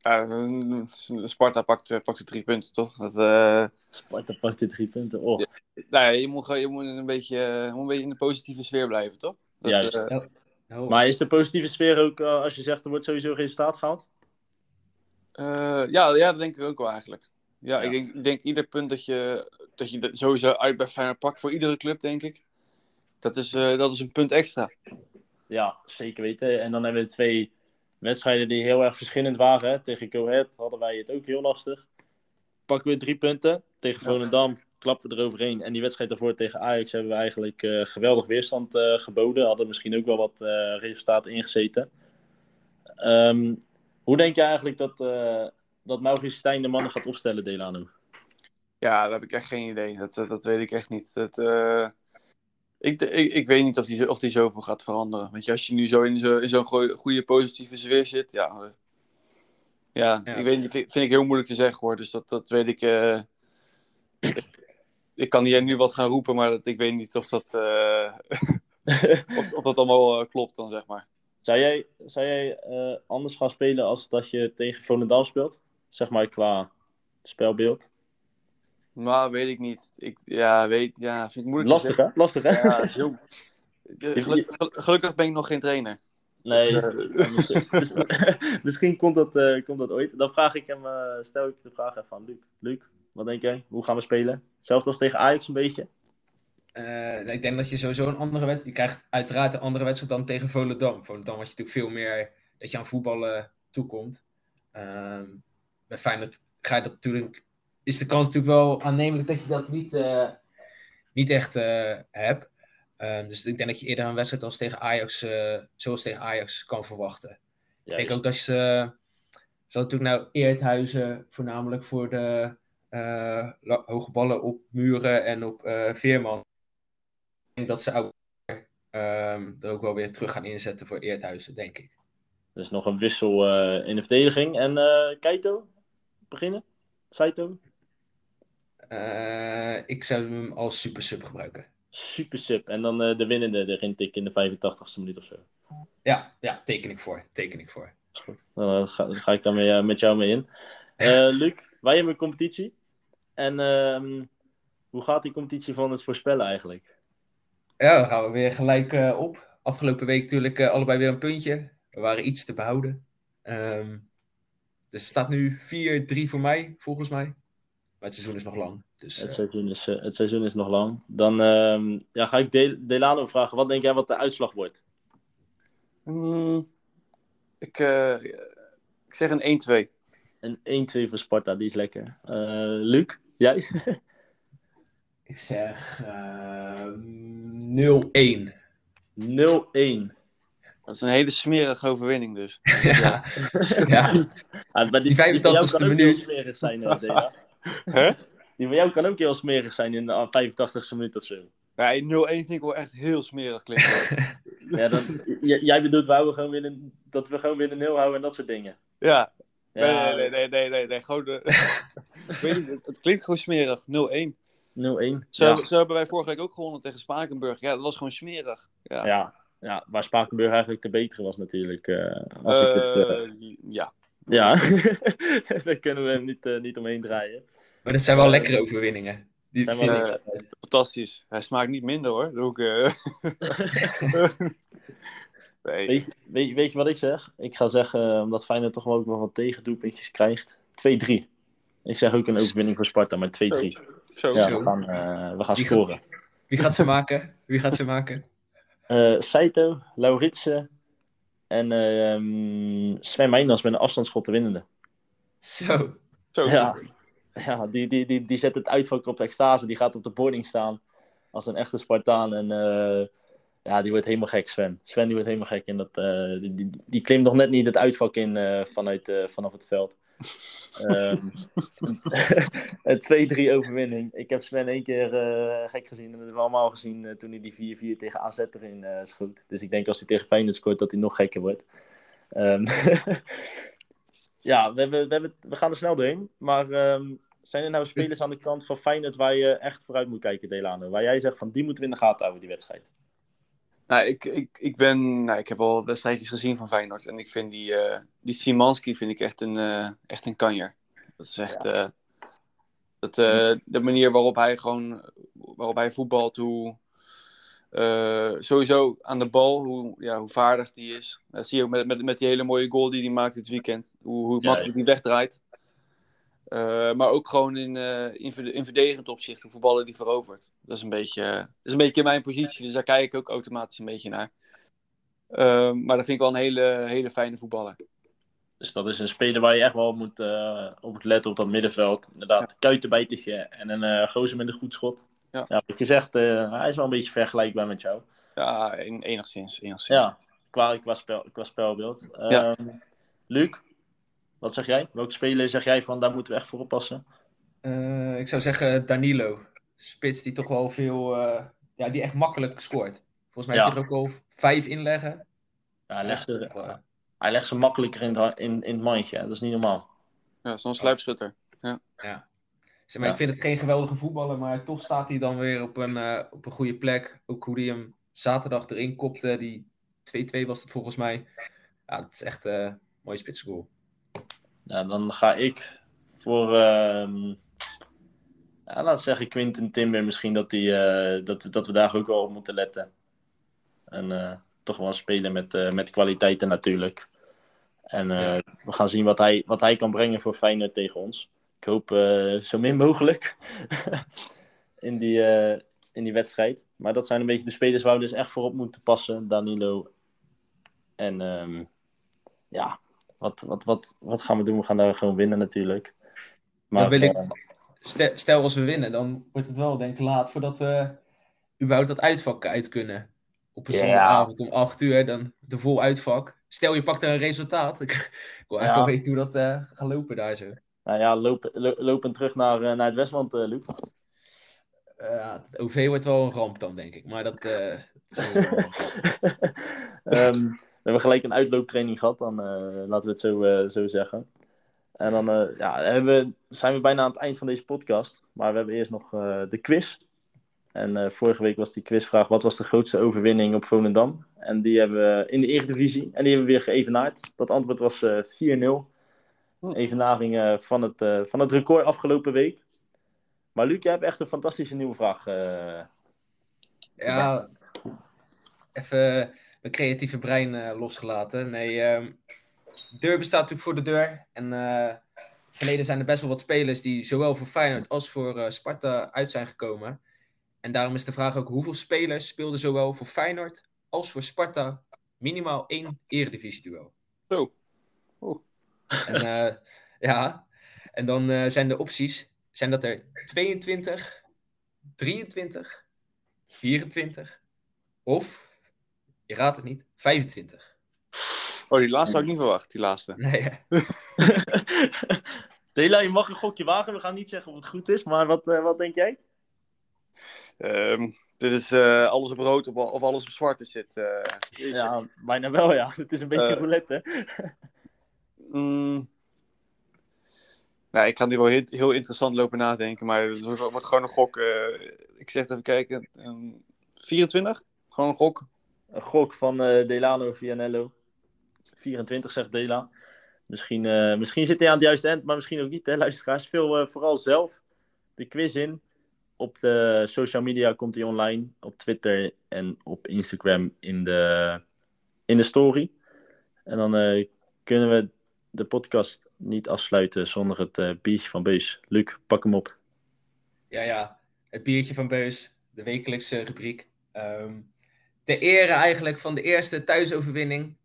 Eh, Sparta pakt, pakt de drie punten, toch? Dat, eh,
Sparta pakt de drie punten. Oh,
Ja. nou ja, je moet, je moet, een beetje, je moet een beetje in de positieve sfeer blijven, toch? Dat,
Juist.
eh,
Nou,
Maar is de positieve sfeer ook eh, als je zegt er wordt sowieso geen staat gehaald?
Eh, ja, ja, dat denk ik ook wel eigenlijk. Ja,
Ja.
Ik, denk, ik denk ieder punt dat je, dat je dat sowieso uit bij Feyenoord pakt, voor iedere club, denk ik. Dat is, eh, dat is een punt extra.
Ja, zeker weten. En dan hebben we twee wedstrijden die heel erg verschillend waren. hè. Tegen Go Ahead hadden wij het ook heel lastig. Pakken we drie punten. Tegen Volendam klappen we eroverheen. En die wedstrijd daarvoor tegen Ajax hebben we eigenlijk eh, geweldig weerstand geboden. Hadden misschien ook wel wat resultaten ingezeten. Ehm, hoe denk je eigenlijk dat, eh dat Maurice Stijn de mannen gaat opstellen, Delano?
Ja, daar heb ik echt geen idee. Dat, eh, dat weet ik echt niet. Dat, eh, ik, ik, ik weet niet of die, of die zoveel gaat veranderen. Je, als je nu zo in zo- in zo'n goede positieve sfeer zit, ja. ja,
Ja.
ik weet niet, vind, vind ik heel moeilijk te zeggen hoor. Dus dat, dat weet ik. eh, ik, ik kan hier nu wat gaan roepen, maar dat, ik weet niet of dat, eh, of, of dat allemaal klopt dan, zeg maar.
Zou jij, zou jij eh, anders gaan spelen als dat je tegen Volendam speelt? Zeg maar qua spelbeeld.
Maar weet ik niet. Ik, ja, weet, ja, vind ik moeilijk
Lastig hè? Lastig hè?
Ja, het is heel... Geluk- gel- gelukkig ben ik nog geen trainer.
Nee, misschien, misschien komt, dat, eh, komt dat ooit. Dan vraag ik hem, eh, stel ik de vraag even aan Luc. Luc, wat denk jij? Hoe gaan we spelen? Hetzelfde als tegen Ajax een beetje?
Eh, ik denk dat je sowieso een andere wedstrijd... Je krijgt uiteraard een andere wedstrijd dan tegen Volendam. Volendam had je natuurlijk veel meer... Dat je aan voetballen toekomt. Ehm bij Feyenoord ga je dat natuurlijk... Is de kans natuurlijk wel aannemelijk dat je dat niet, eh, niet echt eh, hebt. Ehm, dus ik denk dat je eerder een wedstrijd als tegen Ajax... zoals tegen Ajax kan verwachten. Ik denk ook dat ze... Zo natuurlijk nou Eerthuizen voornamelijk voor de la- hoge ballen op Muren en op eh, Veerman. Ik denk dat ze ook, ehm, er ook wel weer terug gaan inzetten voor Eerthuizen, denk ik.
Dus nog een wissel eh, in de verdediging. En eh Keito? Beginnen? Saito?
Eh, ik zou hem als super sub gebruiken.
Super sub. En dan de winnende erin tikken in de 85ste minuut of zo.
Ja, ja, teken ik voor. Teken ik voor.
Is goed. Dan ga, ga ik daar mee, eh, met jou mee in. Luc, wij hebben een competitie. En ehm, hoe gaat die competitie van het voorspellen eigenlijk?
Ja, dan gaan we weer gelijk eh, op. Afgelopen week natuurlijk eh, allebei weer een puntje. We waren iets te behouden. Ehm, dus het staat nu 4-3 voor mij, volgens mij. Maar het seizoen is nog lang. Dus,
Het
eh,
seizoen is, het seizoen is nog lang. Dan ehm, ja, ga ik Del- Delano vragen. Wat denk jij wat de uitslag wordt?
Hmm, ik, eh, ik zeg een 1-2.
Een 1-2 voor Sparta, die is lekker. Eh, Luc, jij?
ik zeg ehm 0-1.
0-1.
Dat is een hele smerige overwinning dus.
ja. ja.
Ah, maar
Die
van jou
85ste
kan ook heel
minuut.
smerig zijn, eh.
Hè?
Die van jou kan ook heel smerig zijn in de 85ste minuut of zo.
Ja, 0-1 vind ik wel echt heel smerig klinken.
Ja, dan, jij bedoelt we gewoon weer een, dat we gewoon weer een nul houden en dat soort dingen.
ja.
Ja,
Nee, nee, nee, nee, nee, nee. Gewoon de... Ik weet niet, het, het klinkt gewoon smerig. 0-1.
0-1.
Zo,
Ja.
zo hebben wij vorige week ook gewonnen tegen Spakenburg. Ja, dat was gewoon smerig. Ja.
Ja, ja, waar Spakenburg eigenlijk de betere was natuurlijk. eh, als ik het, eh,
Eh, ja.
ja, daar kunnen we niet, eh, niet omheen draaien.
Maar dat zijn wel lekkere overwinningen. Die
Zijn
vind
wel,
ik.
Fantastisch. Hij smaakt niet minder hoor. Dat ook, eh. nee.
Weet, weet, weet je wat ik zeg? Ik ga zeggen, omdat Feyenoord toch wel ook wel wat tegendoelpuntjes krijgt, 2-3. Ik zeg ook een overwinning voor Sparta, maar 2-3.
Zo.
Ja,
Zo.
we gaan, eh, we gaan
Wie gaat-
scoren.
Wie gaat ze maken? Wie gaat ze maken?
Eh Saito, Lauritsen en ehm Sven Meijnans met een afstandsschot de winnende.
Zo.
Zo.
Ja, ja die, die, die, die zet het uitvak op extase. Die gaat op de boarding staan als een echte Spartaan. En eh, ja, die wordt helemaal gek, Sven. Sven die wordt helemaal gek. En dat, eh, die, die, die klimt nog net niet het uitvak in eh, vanuit, eh, vanaf het veld. Ehm, een 2-3 overwinning. Ik heb Sven één keer eh, gek gezien. En dat hebben we allemaal gezien eh, toen hij die 4-4 tegen AZ erin eh, schoot. Dus ik denk als hij tegen Feyenoord scoort dat hij nog gekker wordt. Ehm, ja, we, hebben, we, hebben, we gaan er snel doorheen. Maar ehm, zijn er nou spelers aan de kant van Feyenoord waar je echt vooruit moet kijken, Delano? Waar jij zegt van die moeten we in de gaten houden, die wedstrijd.
Nou, ik, ik, ik, ben, nou, ik heb al wedstrijdjes gezien van Feyenoord. En ik vind die, eh die Simanski vind ik echt een, eh, echt een kanjer. Dat is echt... eh, dat, de manier waarop hij gewoon... Waarop hij voetbalt, hoe... sowieso aan de bal, hoe, ja, hoe vaardig die is. Dat zie je ook met, met, met die hele mooie goal die hij maakt dit weekend. Hoe, hoe
Ja,
makkelijk die wegdraait. Eh, maar ook gewoon in, eh, in, verde- in verdedigend opzicht, hoe voetballen die verovert. Dat is, een beetje, dat is een beetje mijn positie, dus daar kijk ik ook automatisch een beetje naar. Eh, maar dat vind ik wel een hele, hele fijne voetballer.
Dus dat is een speler waar je echt wel moet, eh, op moet letten op dat middenveld. Inderdaad, kuitenbijtertje en een gozer met een goed schot.
Ja.
wat je zegt, hij is wel een beetje vergelijkbaar met jou.
Ja, en- enigszins. enigszins.
Ja, qua, qua, spel, qua spelbeeld.
Ja.
Ehm, Luc, wat zeg jij? Welke speler zeg jij van daar moeten we echt voor oppassen?
Eh, ik zou zeggen Danilo. Spits die toch wel veel, eh, ja, die echt makkelijk scoort. Volgens mij
Ja.
hij er ook al vijf inleggen.
Ja, hij, legt
Ja,
ze,
eh,
hij legt ze makkelijker in, het in, in het mandje. hè. Dat is niet normaal.
Ja, zo'n sluipschutter.
Zeg maar,
Ja.
Ik vind het geen geweldige voetballer, maar toch staat hij dan weer op een, eh, op een goede plek. Ook hoe hij hem zaterdag erin kopte, die 2-2 was het volgens mij. Ja, dat is echt eh, een mooie spitsgoal.
Ja, dan ga ik voor, ehm ja, we zeggen, Quinten Timber misschien dat, die, eh, dat, we- dat we daar ook wel op moeten letten. En eh, toch wel een speler met, eh, met kwaliteiten natuurlijk. En
Ja.
we gaan zien wat hij, wat hij kan brengen voor Feyenoord tegen ons. Ik hoop zo min mogelijk in, die, in die wedstrijd. Maar dat zijn een beetje de spelers waar we dus echt voor op moeten passen. Danilo. En ehm, ja, wat, wat, wat, wat gaan we doen? We gaan daar gewoon winnen natuurlijk. Maar,
wil ik- Stel, als we winnen, dan wordt het wel denk ik laat voordat we überhaupt dat uitvak uit kunnen. Op een zondagavond om 8 uur, dan de vol uitvak. Stel je pakt er een resultaat. Ik, wil eigenlijk wel weten hoe dat eh, gaat lopen daar zo.
nou ja, lopen, lo- lopen terug naar, eh, naar het Westland, eh Luc.
Het OV wordt wel een ramp dan, denk ik. Maar dat... eh, dat is wel-
Ehm, hebben gelijk een uitlooptraining gehad, dan eh, laten we het zo, eh, zo zeggen. En dan eh, ja, hebben we, zijn we bijna aan het eind van deze podcast. Maar we hebben eerst nog de quiz. En vorige week was die quizvraag: wat was de grootste overwinning op Volendam? En die hebben we in de Eredivisie. En die hebben we weer geëvenaard. Dat antwoord was eh 4-0. Evenaring van, het, van het record afgelopen week. Maar Luc, jij hebt echt een fantastische nieuwe vraag.
Ja, even mijn creatieve brein eh, losgelaten. Nee, ehm deur bestaat natuurlijk voor de deur. En eh, in het verleden zijn er best wel wat spelers die zowel voor Feyenoord als voor eh, Sparta uit zijn gekomen. En daarom is de vraag ook, hoeveel spelers speelden zowel voor Feyenoord als voor Sparta minimaal één eredivisie-duel?
Zo. Oeh.
En eh, ja, en dan eh, zijn de opties, zijn dat er 22, 23, 24 of, je raadt het niet, 25.
Oh, die laatste had ik niet verwacht, die laatste.
Nee.
Dela, je mag een gokje wagen. We gaan niet zeggen of het goed is. Maar wat, eh, wat denk jij?
Ehm, dit is eh, alles op rood of, of alles op zwart is dit. eh.
Ja, bijna wel, ja. Het is een beetje roulette. hè?
Mm. Nou, ik ga nu wel heel, heel interessant lopen nadenken, maar het wordt, gewoon een gok. eh, ik zeg even kijken. ehm, 24? Gewoon een gok.
Een gok van eh, Delano Vianello. 24 zegt Dela. Misschien, eh, misschien zit hij aan het juiste eind, maar misschien ook niet. Hè, luisteraars. Vul eh, vooral zelf de quiz in. Op de social media komt hij online. Op Twitter en op Instagram in de, in de story. En dan kunnen we de podcast niet afsluiten zonder het biertje van Beus. Luc, pak hem op.
Ja, ja. Het biertje van Beus, de wekelijkse rubriek. Ehm ter ere eigenlijk van de eerste thuisoverwinning.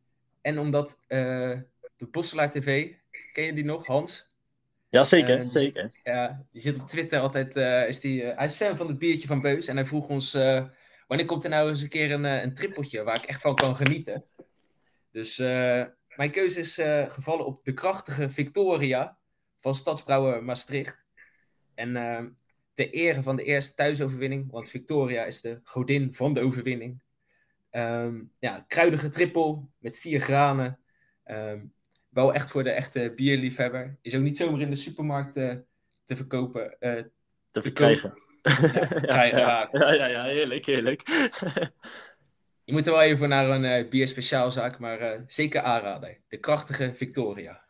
En omdat eh, de Bosselaar TV, ken je die nog, Hans?
Jazeker,
Eh, dus-
zeker.
Ja, die zit op Twitter altijd. eh, is die, eh, hij is fan van het biertje van Beus. En hij vroeg ons: eh, wanneer komt er nou eens een keer een, eh, een trippeltje waar ik echt van kan genieten? Dus eh, mijn keuze is eh, gevallen op de krachtige Victoria. van Stadsbrouwer Maastricht. En ter ere van de eerste thuisoverwinning, want Victoria is de godin van de overwinning. Um, ja, kruidige trippel met vier granen. Um, wel echt voor de echte bierliefhebber. Is ook niet zomaar in de supermarkt uh, te verkopen. Uh,
te, te verkrijgen.
Ja,
ja, ja, ja, ja, heerlijk, heerlijk.
Je moet er wel even naar een uh, bierspeciaalzaak, maar zeker aanraden. De krachtige Victoria.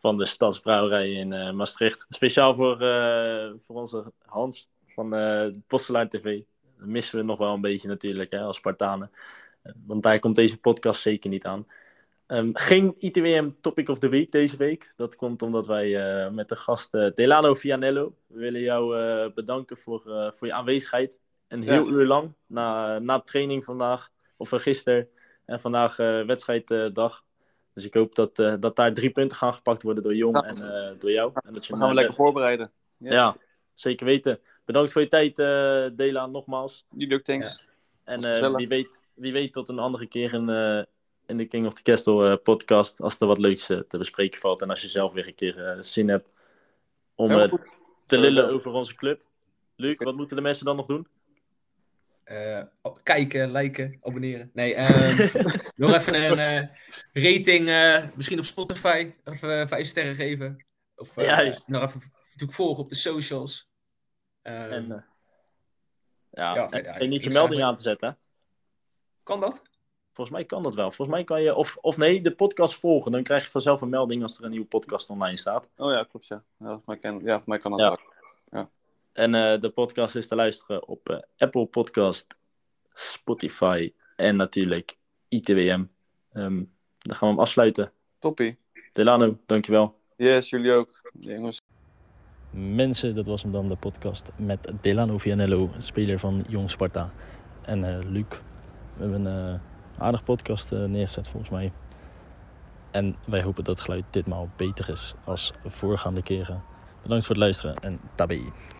Van de Stadsbrouwerij in Maastricht. Speciaal voor, voor onze Hans van uh, Postelijn TV. Missen we nog wel een beetje natuurlijk hè, als Spartanen. Want daar komt deze podcast zeker niet aan. Um, geen ITWM Topic of the Week deze week. Dat komt omdat wij met de gast Delano Vianello. We willen jou bedanken voor, voor je aanwezigheid. Een heel ja. uur lang na, na training vandaag of gisteren. En vandaag wedstrijddag. Dus ik hoop dat, dat daar drie punten gaan gepakt worden door Jong ja. en door jou. En dat je
gaan we lekker voorbereiden.
Yes. Ja, zeker weten. Bedankt voor je tijd, Dela, nogmaals.
Jullie ook, thanks.
Ja. En wie, weet, wie weet tot een andere keer in, in de King of the Castle podcast. Als er wat leuks te bespreken valt. En als je zelf weer een keer zin hebt om te lullen over onze club. Luc, wat moeten de mensen dan nog doen?
Uh, kijken, liken, abonneren. Nee, um, nog even een uh, rating, uh, misschien op Spotify, even vijf sterren geven. Of
Juist.
nog even natuurlijk volgen op de socials.
En, ja, ja, en, en niet je melding aan te zetten.
Kan dat?
Volgens mij kan dat wel. Volgens mij kan je, of, of nee, de podcast volgen. Dan krijg je vanzelf een melding als er een nieuwe podcast online staat.
Oh ja, klopt ja. Ja, voor mij kan, ja, voor mij kan dat ja. wel. Ja.
En uh, de podcast is te luisteren op uh, Apple Podcast, Spotify en natuurlijk ITWM. Um, dan gaan we hem afsluiten.
Toppie.
Delano, dankjewel.
Yes, jullie ook. Jongens.
Mensen, dat was hem dan de podcast met Delano Vianello, speler van Jong Sparta. En uh, Luc, we hebben een aardig podcast neergezet volgens mij. En wij hopen dat het geluid ditmaal beter is als voorgaande keren. Bedankt voor het luisteren en tabé.